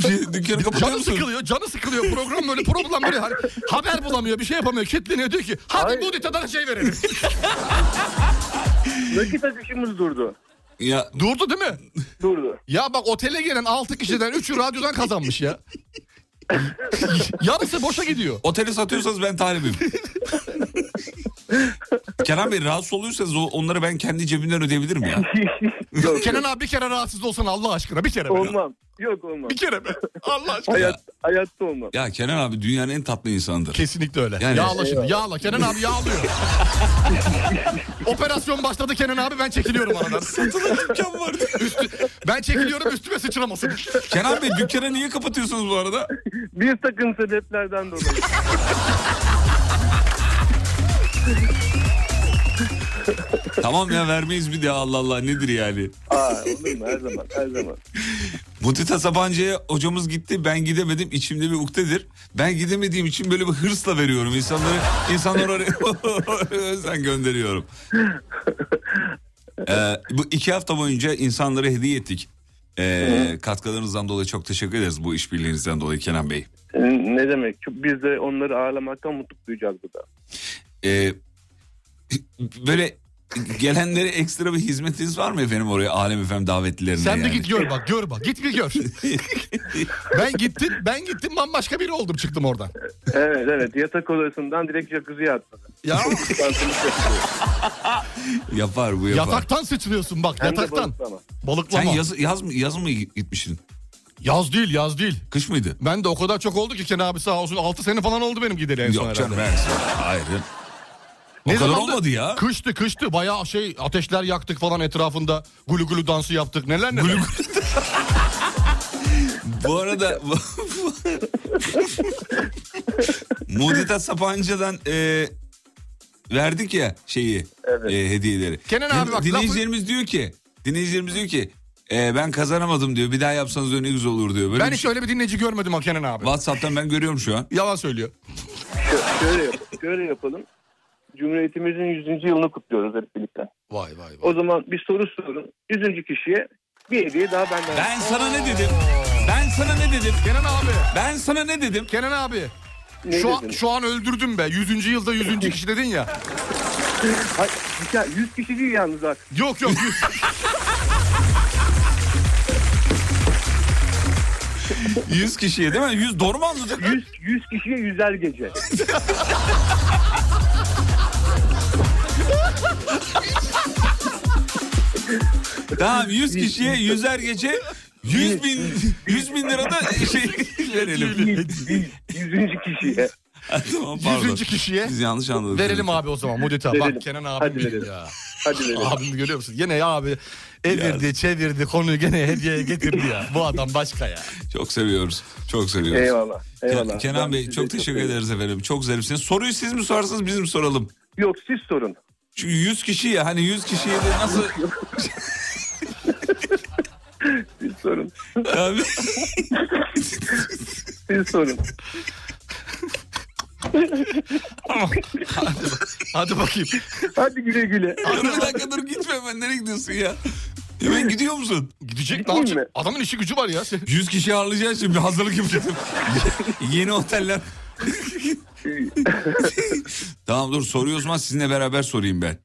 Şey, dükkanı kapatıyor Canı musun? sıkılıyor, canı sıkılıyor. Program böyle problem böyle hani haber bulamıyor, bir şey yapamıyor. Kitleniyor diyor ki hadi Hayır. bu ditadan şey verelim. Nakit akışımız durdu. Ya Durdu değil mi? Durdu. Ya bak otele gelen 6 kişiden 3'ü radyodan kazanmış ya. Yarısı boşa gidiyor. oteli satıyorsanız ben talibim. Kenan Bey rahatsız oluyorsanız o- onları ben kendi cebimden ödeyebilirim ya. Yok, Kenan abi bir kere rahatsız olsan Allah aşkına bir kere be. olmam. Yok olmam. Bir kere be. Allah aşkına. Hayat, hayatta olmam. Ya Kenan abi dünyanın en tatlı insanıdır. Kesinlikle öyle. Yani- yağla şimdi yağla. Kenan abi yağlıyor. Operasyon başladı Kenan abi ben çekiliyorum aradan. dükkan vardı. Üstü, ben çekiliyorum üstüme sıçramasın. Kenan Bey dükkanı niye kapatıyorsunuz bu arada? Bir takım sebeplerden dolayı. Tamam ya vermeyiz bir daha Allah Allah nedir yani? Aa, olur mu? Her zaman, her zaman. Mutita Sabancı'ya hocamız gitti ben gidemedim içimde bir uktedir. Ben gidemediğim için böyle bir hırsla veriyorum insanları insanları oraya yüzden gönderiyorum. Ee, bu iki hafta boyunca insanlara hediye ettik. Ee, katkılarınızdan dolayı çok teşekkür ederiz bu işbirliğinizden dolayı Kenan Bey. Ne demek? Biz de onları ağırlamaktan mutluluk duyacağız burada. Ee, böyle gelenlere ekstra bir hizmetiniz var mı efendim oraya Alem Efem davetlilerine Sen yani? de git gör bak gör bak git bir gör. ben gittim ben gittim bambaşka biri oldum çıktım oradan. Evet evet yatak odasından direkt jacuzziye atladı. Ya Yapar bu yapar. yataktan sıçrıyorsun bak Hem yataktan. balıklama. Balıklama. Sen yaz, yaz, mı, yaz mı gitmiştin? Yaz değil yaz değil. Kış mıydı? Ben de o kadar çok oldu ki Kenan abi sağ olsun 6 sene falan oldu benim gideri en son Yok canım herhalde. ben Hayır. O Ne kadar zamandı? olmadı ya. Kıştı kıştı bayağı şey ateşler yaktık falan etrafında. Gulu gulu dansı yaptık neler neler. Bu arada Mudita Sapanca'dan e, verdik ya şeyi e, hediyeleri. Kenan abi bak, Dinleyicilerimiz diyor ki dinleyicilerimiz diyor ki e, ben kazanamadım diyor. Bir daha yapsanız diyor ne güzel olur diyor. Böyle ben bir hiç şey- öyle bir dinleyici görmedim ha Kenan abi. WhatsApp'tan ben görüyorum şu an. Yalan söylüyor. Şö- şöyle, yap- şöyle yapalım. Cumhuriyetimizin 100. yılını kutluyoruz hep birlikte. Vay vay vay. O zaman bir soru sorun. 100. kişiye bir hediye daha benden. Ben sana ne dedim? Ben sana ne dedim? Kenan abi. Ben sana ne dedim? Kenan abi. Ne şu, an, şu an öldürdüm be. 100. yılda 100. kişi dedin ya. Hayır, ya 100 kişi değil yalnız bak. Yok yok 100. 100 kişiye değil mi? 100 doğru mu anladık? 100, 100 kişiye yüzer gece. Tamam 100 kişiye 100'er gece 100 bin 100 bin lira da şey verelim. 100. kişiye. tamam pardon. 100. kişiye. Biz yanlış anladık. Verelim abi o zaman Mudita. Bak Kenan Hadi abim benim verelim. ya. Hadi verelim. Abimi görüyor musun? Gene ya abi evirdi çevirdi konuyu gene hediyeye getirdi ya. Bu adam başka ya. Çok seviyoruz. Çok seviyoruz. Eyvallah. Eyvallah. Ke- Kenan Ben Bey çok teşekkür ederiz efendim. Çok zarifsiniz. Soruyu siz mi sorarsınız biz mi soralım? Yok siz sorun. Çünkü 100 kişi ya hani 100 kişiye de nasıl... Siz sorun. Abi, Siz sorun. Hadi bakayım. Hadi güle güle. dur bir dakika dur gitme hemen nereye gidiyorsun ya? Hemen gidiyor musun? Gidecek ne yapacak? Adamın işi gücü var ya. 100 kişi ağırlayacağız şimdi hazırlık yapacağız. Yeni oteller. tamam dur soruyu o zaman sizinle beraber sorayım ben.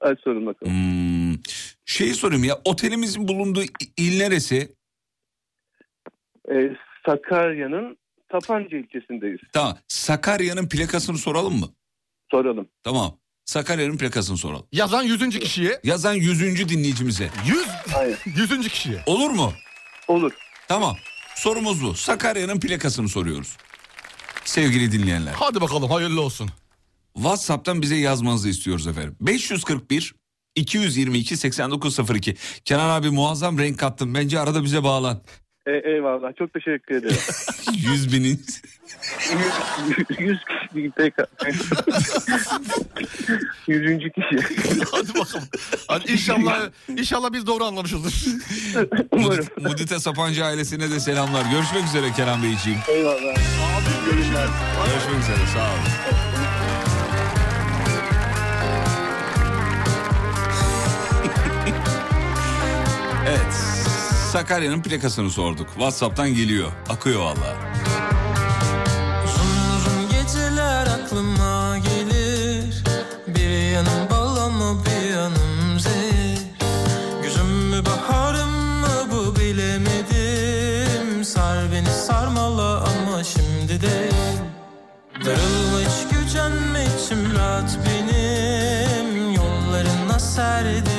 Hadi sorun bakalım. Hmm, şeyi sorayım ya otelimizin bulunduğu il neresi? Ee, Sakarya'nın Tapanca ilçesindeyiz. Tamam Sakarya'nın plakasını soralım mı? Soralım. Tamam Sakarya'nın plakasını soralım. Yazan 100. kişiye. Yazan 100. dinleyicimize. 100. Aynen. 100. kişiye. Olur mu? Olur. Tamam. Sorumuz bu. Sakarya'nın plakasını soruyoruz. Sevgili dinleyenler. Hadi bakalım hayırlı olsun. WhatsApp'tan bize yazmanızı istiyoruz efendim. 541 222 8902. Kenan abi muazzam renk kattın. Bence arada bize bağlan. E, eyvallah. Çok teşekkür ederim. 100 binin. 100, 100 kişi peki. 100. kişi. Hadi bakalım. Hadi inşallah inşallah biz doğru anlamışızdır. Umarım. Mudit- Mudite Sapancı ailesine de selamlar. Görüşmek üzere Kenan Beyciğim. Eyvallah. Görüşmek üzere sağ olun. evet. Sakarya'nın plakasını sorduk. WhatsApp'tan geliyor. Akıyor valla. Uzun uzun geceler aklıma gelir Bir yanım bal ama bir yanım zehir Güzüm mü baharım mı bu bilemedim Sar beni sarmala ama şimdi değil Darılma hiç rahat benim Yollarına serdim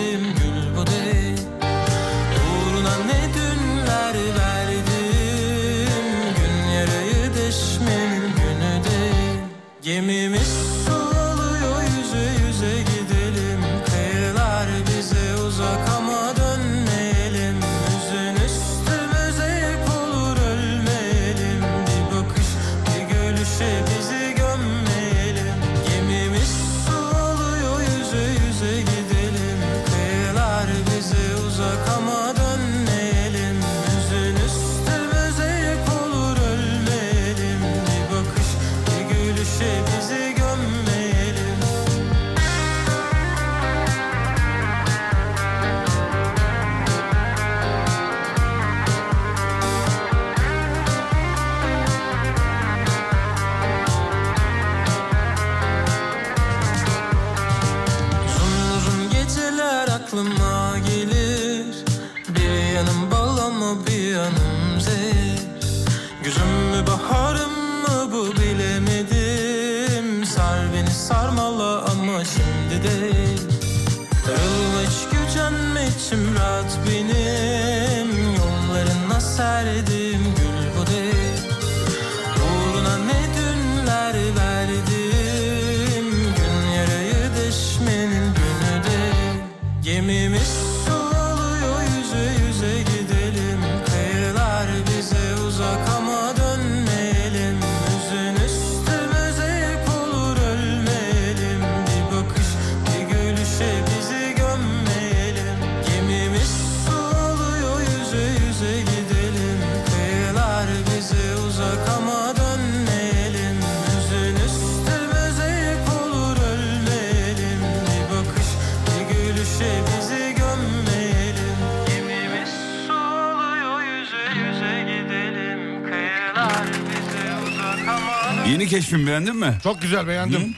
keşfim beğendin mi? Çok güzel beğendim.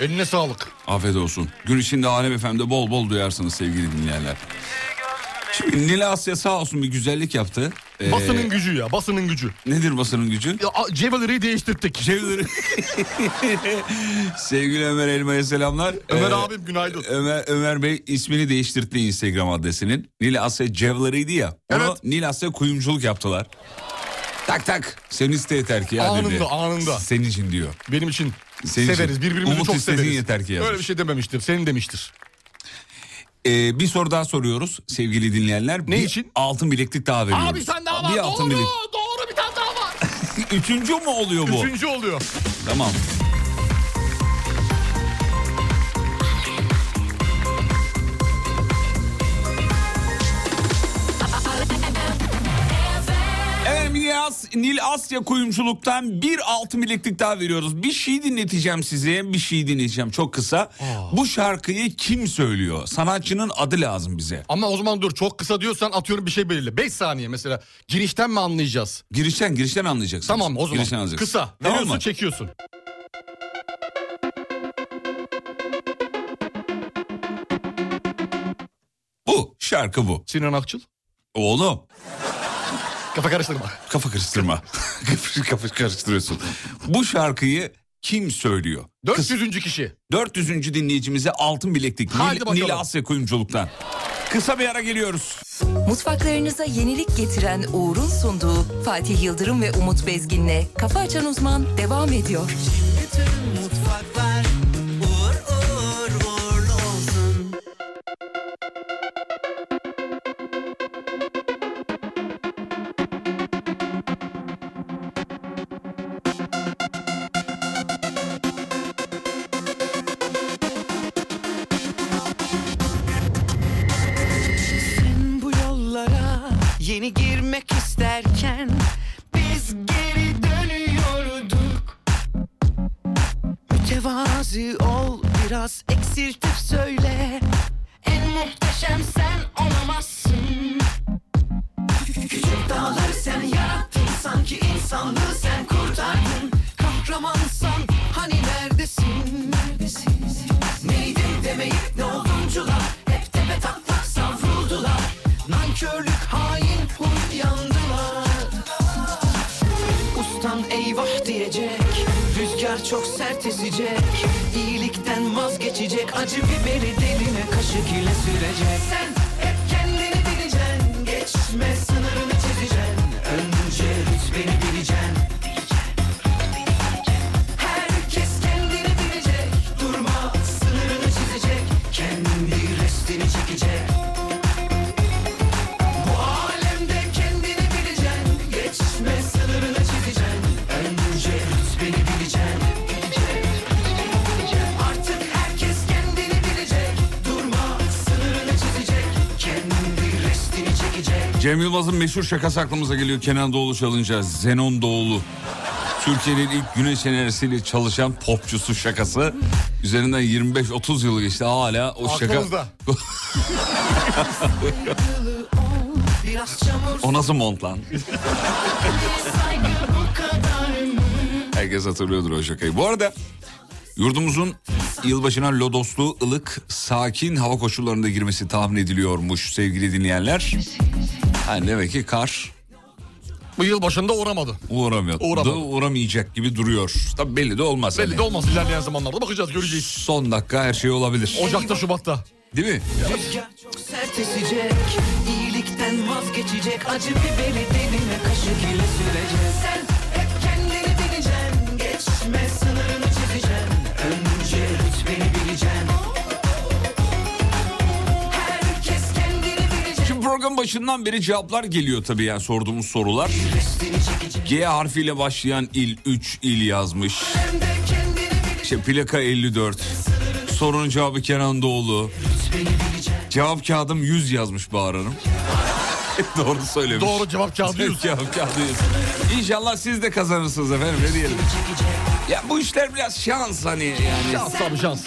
Eline sağlık. Afiyet olsun. Gün içinde Alem FM'de bol bol duyarsınız sevgili dinleyenler. Şimdi Nil Asya sağ olsun bir güzellik yaptı. Ee, Basının gücü ya basının gücü. Nedir basının gücü? Ya, a- değiştirdik. Jewelry. Sevgili Ömer Elma'ya selamlar. Ömer Ee, abim günaydın. Ömer, Ömer Bey ismini değiştirdi Instagram adresinin. Nil Asya Jewelry'di ya. Evet. Nil Asya kuyumculuk yaptılar. Tak tak. Senin iste yeter ki ya Anında, dedi. anında. Senin için diyor. Benim için Senin için. severiz birbirimizi Umut çok severiz. yeter ki yazmış. Öyle bir şey dememiştir senin demiştir. Ee, bir soru daha soruyoruz sevgili dinleyenler. Ne bir için? Altın bileklik daha veriyoruz. Abi sen daha var Bir doğru altın bilek- doğru bir tane daha var. Üçüncü mü oluyor bu? Üçüncü oluyor. Tamam. As- Nil Asya kuyumculuktan bir altın bileklik daha veriyoruz. Bir şey dinleteceğim size, bir şey dinleteceğim çok kısa. Bu şarkıyı kim söylüyor? Sanatçının adı lazım bize. Ama o zaman dur çok kısa diyorsan atıyorum bir şey belirle. 5 saniye mesela girişten mi anlayacağız? Girişten girişten anlayacaksınız. Tamam o zaman Girişten anlayacaksınız. kısa. Veriyorsun mı? çekiyorsun. Bu şarkı bu. Sinan Akçıl. Oğlum Kafa karıştırma. kafa karıştırma. kafa karıştırıyorsun. Bu şarkıyı kim söylüyor? 400. kişi. 400. dinleyicimize altın bileklik. Haydi Nil. Nil Asya kuyumculuktan. Kısa bir ara geliyoruz. Mutfaklarınıza yenilik getiren Uğur'un sunduğu Fatih Yıldırım ve Umut Bezgin'le Kafa Açan Uzman devam ediyor. Bütün Yılmaz'ın meşhur şakası aklımıza geliyor Kenan Doğulu çalınca. Zenon Doğulu. Türkiye'nin ilk güneş enerjisiyle çalışan popçusu şakası. Üzerinden 25-30 yıl geçti hala o şaka. Aklımızda. Çamur O nasıl mont lan? Herkes hatırlıyordur o şakayı. Bu arada yurdumuzun yılbaşına lodoslu, ılık, sakin hava koşullarında girmesi tahmin ediliyormuş sevgili dinleyenler. Yani demek ki kar Bu yıl başında uğramadı. uğramıyor. Uğramadı. Da uğramayacak gibi duruyor. Tabii belli de olmaz. Belli hani. de olmaz ilerleyen zamanlarda bakacağız göreceğiz. Son dakika her şey olabilir. Ocak'ta Şubat'ta. Değil mi? Rüzgar çok sert esecek İyilikten Sevmekten vazgeçecek acı biberi diline kaşık ile süreceksin Sen hep kendini bileceksin Geçme sınırını çizeceksin program başından beri cevaplar geliyor tabii yani sorduğumuz sorular. G harfiyle başlayan il 3 il yazmış. İşte plaka 54. Sorunun cevabı Kenan Doğulu. Cevap kağıdım 100 yazmış Bahar Hanım. Doğru söylemiş. Doğru cevap kağıdı 100. cevap kağıdı 100. İnşallah siz de kazanırsınız efendim ne diyelim. Ya bu işler biraz şans hani yani. Şans tabii şans.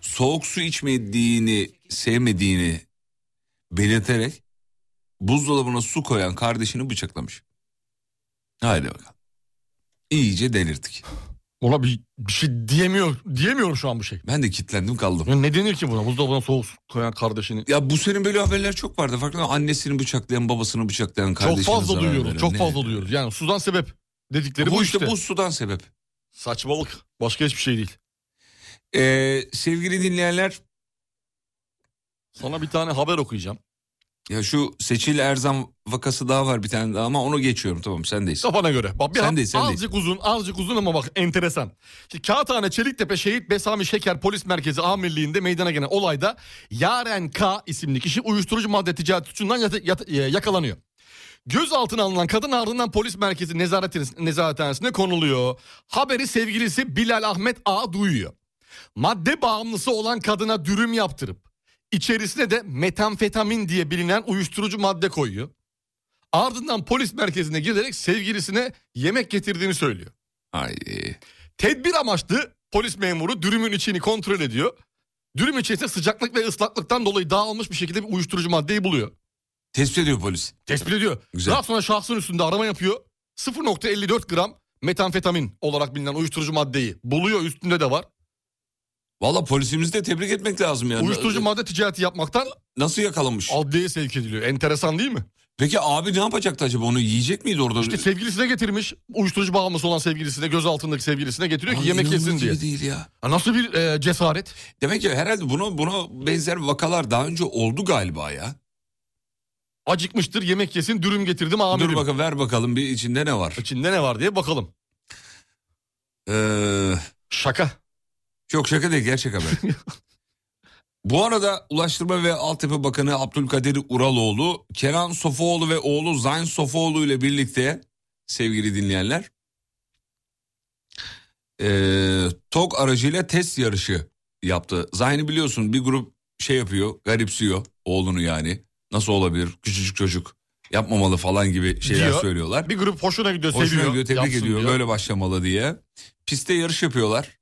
soğuk su içmediğini sevmediğini belirterek buzdolabına su koyan kardeşini bıçaklamış. Haydi bakalım. İyice delirttik. Ona bir, bir şey diyemiyor, diyemiyorum şu an bu şey. Ben de kilitlendim kaldım. Ya ne denir ki buna? Buzdolabına soğuk su koyan kardeşini. Ya bu senin böyle haberler çok vardı. Farkında annesini bıçaklayan, babasını bıçaklayan, kardeşine Çok fazla duyuyoruz. veren. Çok Ne? fazla duyuyoruz. Yani sudan sebep dedikleri bu, Bu işte işte. bu sudan sebep. Saçmalık. Başka hiçbir şey değil. Ee, sevgili dinleyenler Sana bir tane haber okuyacağım. ya şu Seçil Erzan vakası daha var bir tane daha ama onu geçiyorum tamam sendeyiz. Kafana göre. Bak bir Sendeyiz, sendeyiz. azıcık uzun, azıcık uzun ama bak enteresan. Şimdi Kağıthane Çeliktepe Şehit Besami Şeker Polis Merkezi Amirliği'nde meydana gelen olayda Yaren K isimli kişi uyuşturucu madde ticareti suçundan yata- yata- e, yakalanıyor. Gözaltına alınan kadın ardından polis merkezi nezaret, nezarethanesine konuluyor. Haberi sevgilisi Bilal Ahmet A duyuyor. Madde bağımlısı olan kadına dürüm yaptırıp içerisine de metamfetamin diye bilinen uyuşturucu madde koyuyor. Ardından polis merkezine giderek sevgilisine yemek getirdiğini söylüyor. Ay. Tedbir amaçlı polis memuru dürümün içini kontrol ediyor. Dürüm içerisinde sıcaklık ve ıslaklıktan dolayı dağılmış bir şekilde bir uyuşturucu maddeyi buluyor. Tespit ediyor polis. Tespit ediyor. Güzel. Daha sonra şahsın üstünde arama yapıyor. 0.54 gram metamfetamin olarak bilinen uyuşturucu maddeyi buluyor üstünde de var. Valla polisimizi de tebrik etmek lazım yani. Uyuşturucu madde ticareti yapmaktan Nasıl yakalanmış? adliyeye sevk ediliyor. Enteresan değil mi? Peki abi ne yapacaktı acaba onu yiyecek miydi orada? İşte sevgilisine getirmiş. Uyuşturucu bağımlısı olan sevgilisine, göz altındaki sevgilisine getiriyor ki Ay, yemek yesin diye. değil ya. Ha, Nasıl bir e, cesaret? Demek ki herhalde buna, buna benzer vakalar daha önce oldu galiba ya. Acıkmıştır yemek yesin dürüm getirdim amirim. Dur bakalım ver bakalım bir içinde ne var? İçinde ne var diye bakalım. Ee, Şaka. Çok şaka değil gerçek haber. Bu arada Ulaştırma ve Altyapı Bakanı Abdülkadir Uraloğlu, Kenan Sofuoğlu ve oğlu Zayn Sofuoğlu ile birlikte sevgili dinleyenler eee TOG aracıyla test yarışı yaptı. Zayn'i biliyorsun bir grup şey yapıyor, garipsiyor oğlunu yani. Nasıl olabilir? Küçücük çocuk yapmamalı falan gibi şeyler Diyor. söylüyor. Bir grup hoşuna gidiyor, Hoşuna seviyor. gidiyor, tebrik ediyor. diyor. Böyle başlamalı diye. Pistte yarış yapıyorlar.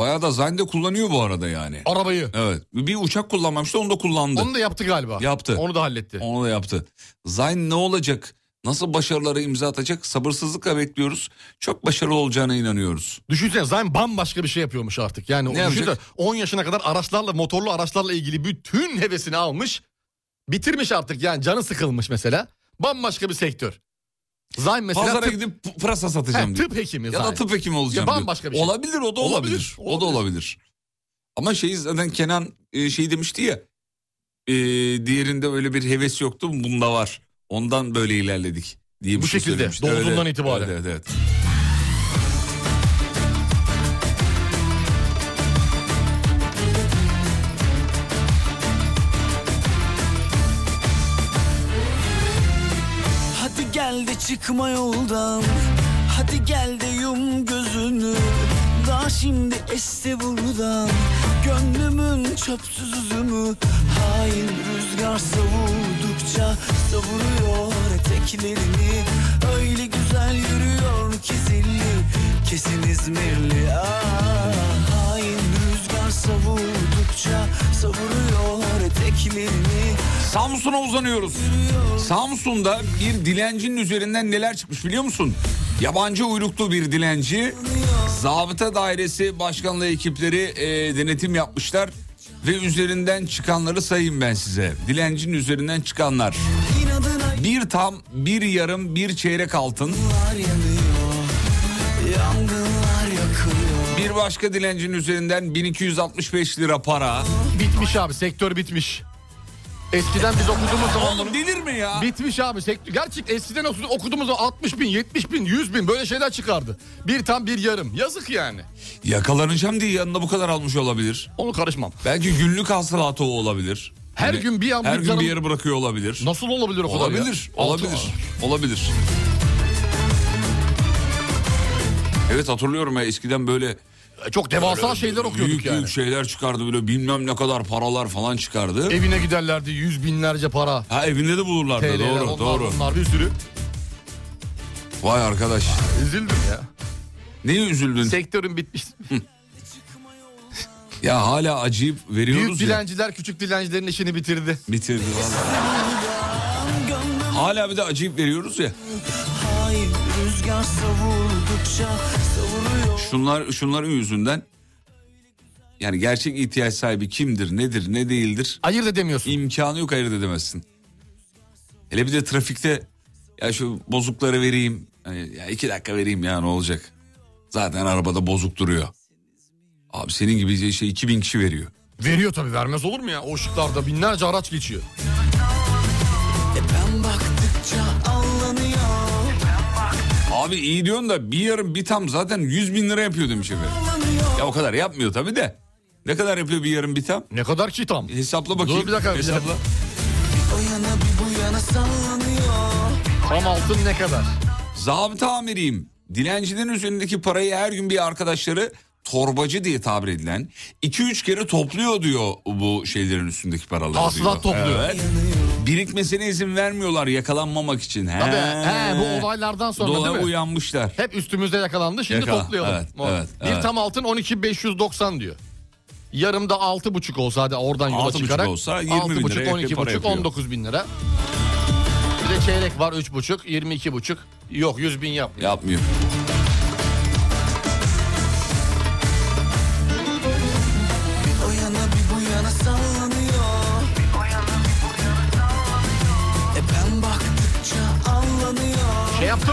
Bayağı da Zayn de kullanıyor bu arada yani. Arabayı. Evet. Bir uçak kullanmamıştı onu da kullandı. Onu da yaptı galiba. Yaptı. Onu da halletti. Onu da yaptı. Zayn ne olacak? Nasıl başarılara imza atacak? Sabırsızlıkla bekliyoruz. Çok başarılı olacağına inanıyoruz. Düşünsene Zayn bambaşka bir şey yapıyormuş artık. Yani Ne düşünsene, 10 yaşına kadar araçlarla motorlu araçlarla ilgili bütün hevesini almış. Bitirmiş artık yani canı sıkılmış mesela. Bambaşka bir sektör. Zayn mesela Pazara tıp, gidip pırasa satacağım He, diyor. tıp hekimi Ya da Zayn. tıp hekimi olacağım Ya bambaşka bir şey. Olabilir o da olabilir. Olabilir, O da olabilir. Ama şey zaten Kenan e, şey demişti ya. e, diğerinde öyle bir heves yoktu bunda var. Ondan böyle ilerledik diye bir Bu şey şekilde, söylemişti. doğduğundan Evet, itibaren. Evet, evet, evet. Çıkma yoldan. Hadi gel de yum gözünü. Daha şimdi esti buradan. Gönlümün çöpsüz üzümü. Hain rüzgar savurdukça Savuruyor eteklerini. Öyle güzel yürüyor ki zilli. Kesin İzmirli. Ah, Hain rüzgar savurdukça savuruyor eteklerini Samsun'a uzanıyoruz. Samsun'da bir dilencinin üzerinden neler çıkmış biliyor musun? Yabancı uyruklu bir dilenci. Zabıta Dairesi Başkanlığı ekipleri e, denetim yapmışlar. Ve üzerinden çıkanları sayayım ben size. Dilencinin üzerinden çıkanlar. Bir tam, bir yarım, bir çeyrek altın. Bir başka dilencinin üzerinden 1265 lira para. Bitmiş abi sektör bitmiş. Eskiden biz okuduğumuz zaman. Oğlum bilir mi ya? Bitmiş abi sektör. Gerçek eskiden oku- okuduğumuz zaman 60 bin, 70 bin, 100 bin böyle şeyler çıkardı. Bir tam bir yarım. Yazık yani. Yakalanacağım diye yanında bu kadar almış olabilir. Onu karışmam. Belki günlük hasılatı o olabilir. Her Hani gün bir an her bir gün bir yere bırakıyor olabilir. Nasıl olabilir o kadar Olabilir, ya? olabilir, Altı- olabilir. Evet hatırlıyorum ya eskiden böyle Çok devasa şeyler okuyorduk büyük yani. büyük şeyler çıkardı böyle bilmem ne kadar paralar falan çıkardı. Evine giderlerdi yüz binlerce para. Ha evinde de bulurlardı TL'ler, doğru onlar, doğru. Bunlar bir sürü. Vay arkadaş. Üzüldüm ya. Neye üzüldün? Sektörün bitmiş. ya hala acıyıp Büyük veriyoruz ya. dilenciler küçük dilencilerin işini bitirdi. Bitirdi vallahi. Hala bir de acıyıp veriyoruz ya. Hayır rüzgar savurdukça Şunlar şunların yüzünden yani gerçek ihtiyaç sahibi kimdir, nedir, ne değildir Ayırt edemiyorsun. imkanı yok ayırt edemezsin. Hele bir de trafikte ya şu bozukları vereyim, hani ya iki dakika vereyim ya ne olacak? Zaten arabada bozuk duruyor. Abi senin gibi şey 2000 kişi veriyor. Veriyor tabii vermez olur mu ya? O ışıklarda binlerce araç geçiyor. Abi iyi diyorsun da bir yarım bir tam zaten 100 bin lira yapıyor demiş efendim. Ya o kadar yapmıyor tabii de. Ne kadar yapıyor bir yarım bir tam? Ne kadar ki tam? Hesapla bakayım. Dur bir dakika. bir Hesapla. dakika. O yana bir bu yana sallanıyor Tam altın ne kadar? Zabıta amiriyim. Dilencilerin üzerindeki parayı her gün bir arkadaşları torbacı diye tabir edilen 2-3 kere topluyor diyor bu şeylerin üstündeki paraları Hasılat diyor. topluyor. Evet. Birikmesine izin vermiyorlar yakalanmamak için. He. Tabii he, bu olaylardan sonra Dola değil mi? uyanmışlar. Hep üstümüzde yakalandı şimdi Yakala- toplayalım. evet, O. evet, bir evet. tam altın 12.590 diyor. Yarımda altı buçuk olsa hadi oradan yola Altı buçuk çıkarak. olsa 20 altı bin buçuk, liraya 12 para buçuk, yapıyor. 19 bin lira. Bir de çeyrek var üç buçuk, 22 buçuk. Yok 100 bin yapmıyor. Yapmıyor.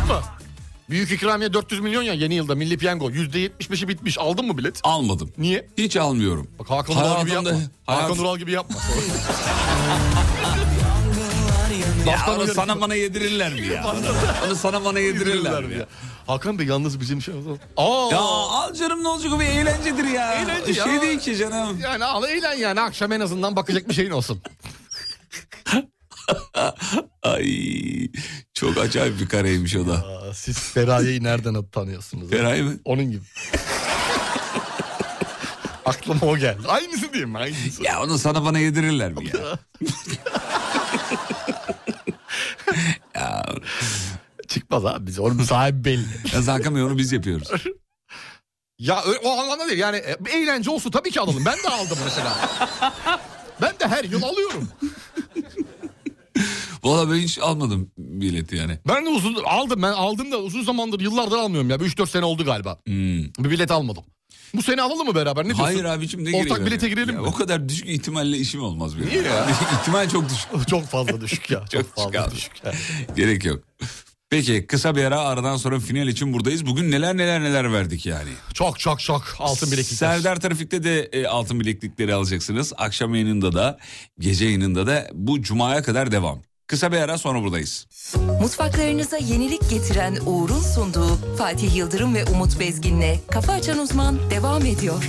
Mı? Büyük ikramiye 400 milyon ya yeni yılda milli piyango. %75'i bitmiş. Aldın mı bilet? Almadım. Niye? Hiç almıyorum. Bak Hakan Ural gibi yapma. Hakan hayat- Ural gibi yapma. Ya onu uyarı- sana bana yedirirler mi ya? onu sana bana yedirirler mi ya? Hakan Bey yalnız bizim şey. Aa, Ya al canım ne olacak o bir eğlencedir ya. Eğlence şey ya. değil ki canım. Yani al eğlen yani akşam en azından bakacak bir şeyin olsun. Ay çok acayip bir kareymiş o da. Aa, siz Feraye'yi nereden tanıyorsunuz? Feray mı? Onun gibi. Aklıma o geldi. Aynısı diyeyim mi? Aynısı. Ya onu sana bana yedirirler mi ya? ya Çıkmaz abi bize. Onun sahibi belli. ya Hakan Bey onu biz yapıyoruz. ya o anlamda değil. Yani e, eğlence olsun tabii ki alalım. Ben de aldım mesela. ben de her yıl alıyorum. Valla ben hiç almadım bileti yani. Ben de uzun aldım. Ben aldım da uzun zamandır yıllardır almıyorum ya. Bir 3-4 sene oldu galiba. Hmm. Bir bilet almadım. Bu sene alalım mı beraber? Ne diyorsun? Hayır abicim ne Ortak bilete ya? girelim Ya mi? O kadar düşük ihtimalle işim olmaz benim. Niye ya? İhtimal çok düşük. Çok fazla düşük ya. Çok, Çok fazla düşük. ya. Gerek yok. Peki kısa bir ara aradan sonra final için buradayız. Bugün neler neler neler verdik yani. Çok çok çok altın bileklikler. Serdar Trafik'te de e, altın bileklikleri alacaksınız. Akşam yayınında da gece yayınında da bu cumaya kadar devam. Kısa bir ara sonra buradayız. Mutfaklarınıza yenilik getiren Uğur'un sunduğu Fatih Yıldırım ve Umut Bezgin'le Kafa Açan Uzman devam ediyor.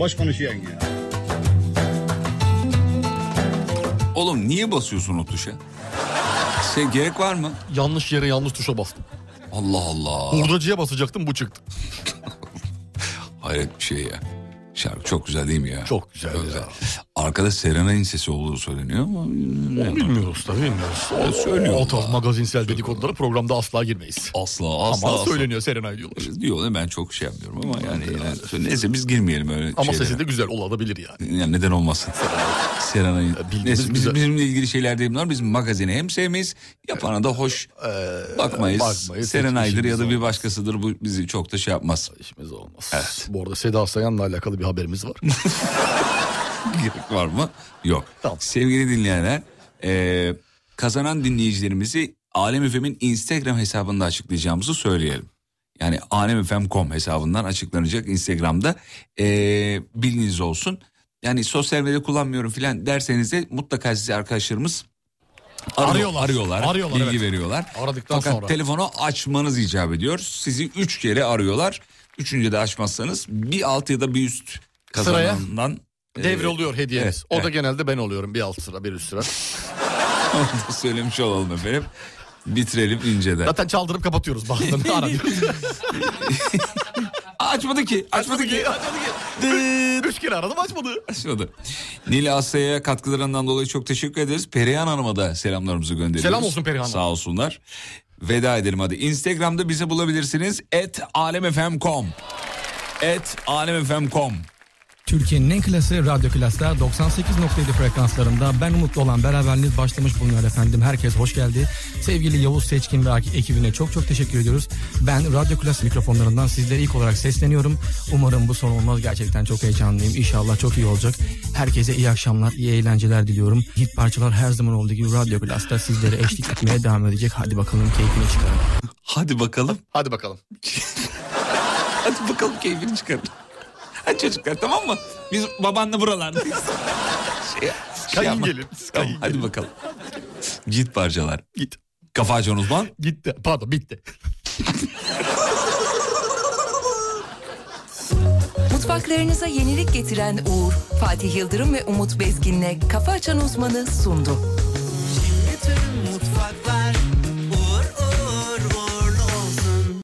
Boş konuşuyorsun ya. Oğlum niye basıyorsun o tuşa? Şey gerek var mı? Yanlış yere yanlış tuşa bastım. Allah Allah. Hurdacıya basacaktım bu çıktı. Hayret bir şey ya. Şarkı çok güzel değil mi ya? Çok güzel ya. Arkada Serenay'ın sesi olduğu söyleniyor ama... Onu bilmiyoruz tabii bilmiyoruz. O söylüyor. O tarz magazinsel dedikodulara programda asla girmeyiz. Asla asla. Ama asla. söyleniyor Serenay diyorlar. Diyor ben çok şey yapmıyorum ama yani, yani neyse biz girmeyelim öyle Ama şeylere. sesi de güzel olabilir yani. Yani neden olmasın? Serenay'ın. Neyse, biz, güzel. bizimle ilgili şeyler değil bunlar. Biz magazini hem sevmeyiz yapana da hoş bakmayız. bakmayız. Serenay'dır ya da bir başkasıdır bu bizi çok da şey yapmaz. İşimiz olmaz. Bu arada Seda Sayan'la alakalı bir haberimiz var. Gerek var mı? Yok. Tamam. Sevgili dinleyenler e, kazanan dinleyicilerimizi Alem FM'in Instagram hesabında açıklayacağımızı söyleyelim. Yani alemfm.com hesabından açıklanacak Instagram'da e, bilginiz olsun. Yani sosyal medya kullanmıyorum filan derseniz de mutlaka size arkadaşlarımız arıyor- Arıyorlar. arıyorlar, Arıyorlar, bilgi evet. veriyorlar. Aradıktan Fakat sonra. telefonu açmanız icap ediyor. Sizi üç kere arıyorlar. Üçüncü de açmazsanız bir alt ya da bir üst Sıraya kazanandan e, Devre oluyor hediyeniz. evet, o da genelde ben oluyorum. Bir alt sıra bir üst sıra. Onu da söylemiş olalım efendim. Bitirelim inceden. Zaten çaldırıp kapatıyoruz arıyoruz. Açmadı ki. Açmadı ki. Açmadı ki. Üç kere aradım açmadı. Açmadı. Nil Asya'ya katkılarından dolayı çok teşekkür ederiz. Perihan Hanım'a da selamlarımızı gönderiyoruz. Selam olsun Perihan Hanım. Sağ olsunlar. Veda edelim hadi. Instagram'da bizi bulabilirsiniz. Et alemfm.com Et alemfm.com Türkiye'nin en klası Radyo Klas'ta 98.7 frekanslarında ben umutlu olan beraberliğiniz başlamış bulunuyor efendim. Herkes hoş geldi. Sevgili Yavuz Seçkin ve ekibine çok çok teşekkür ediyoruz. Ben Radyo Klas mikrofonlarından sizlere ilk olarak sesleniyorum. Umarım bu son olmaz. Gerçekten çok heyecanlıyım. İnşallah çok iyi olacak. Herkese iyi akşamlar, iyi eğlenceler diliyorum. Hit parçalar her zaman olduğu gibi Radyo Klas'ta sizlere eşlik etmeye devam edecek. Hadi bakalım keyfini çıkarın. Hadi bakalım. Hadi bakalım. Hadi bakalım keyfini çıkarın. Çocuklar tamam mı? Biz babanla buralardayız. Şey, Kayın yapma. gelin, Tamam, kayın hadi gelin. bakalım. Git parçalar. Git. Kafa açan uzman. Gitti. Pardon bitti. Mutfaklarınıza yenilik getiren Uğur, Fatih Yıldırım ve Umut Bezgin'le Kafa Açan Uzman'ı sundu.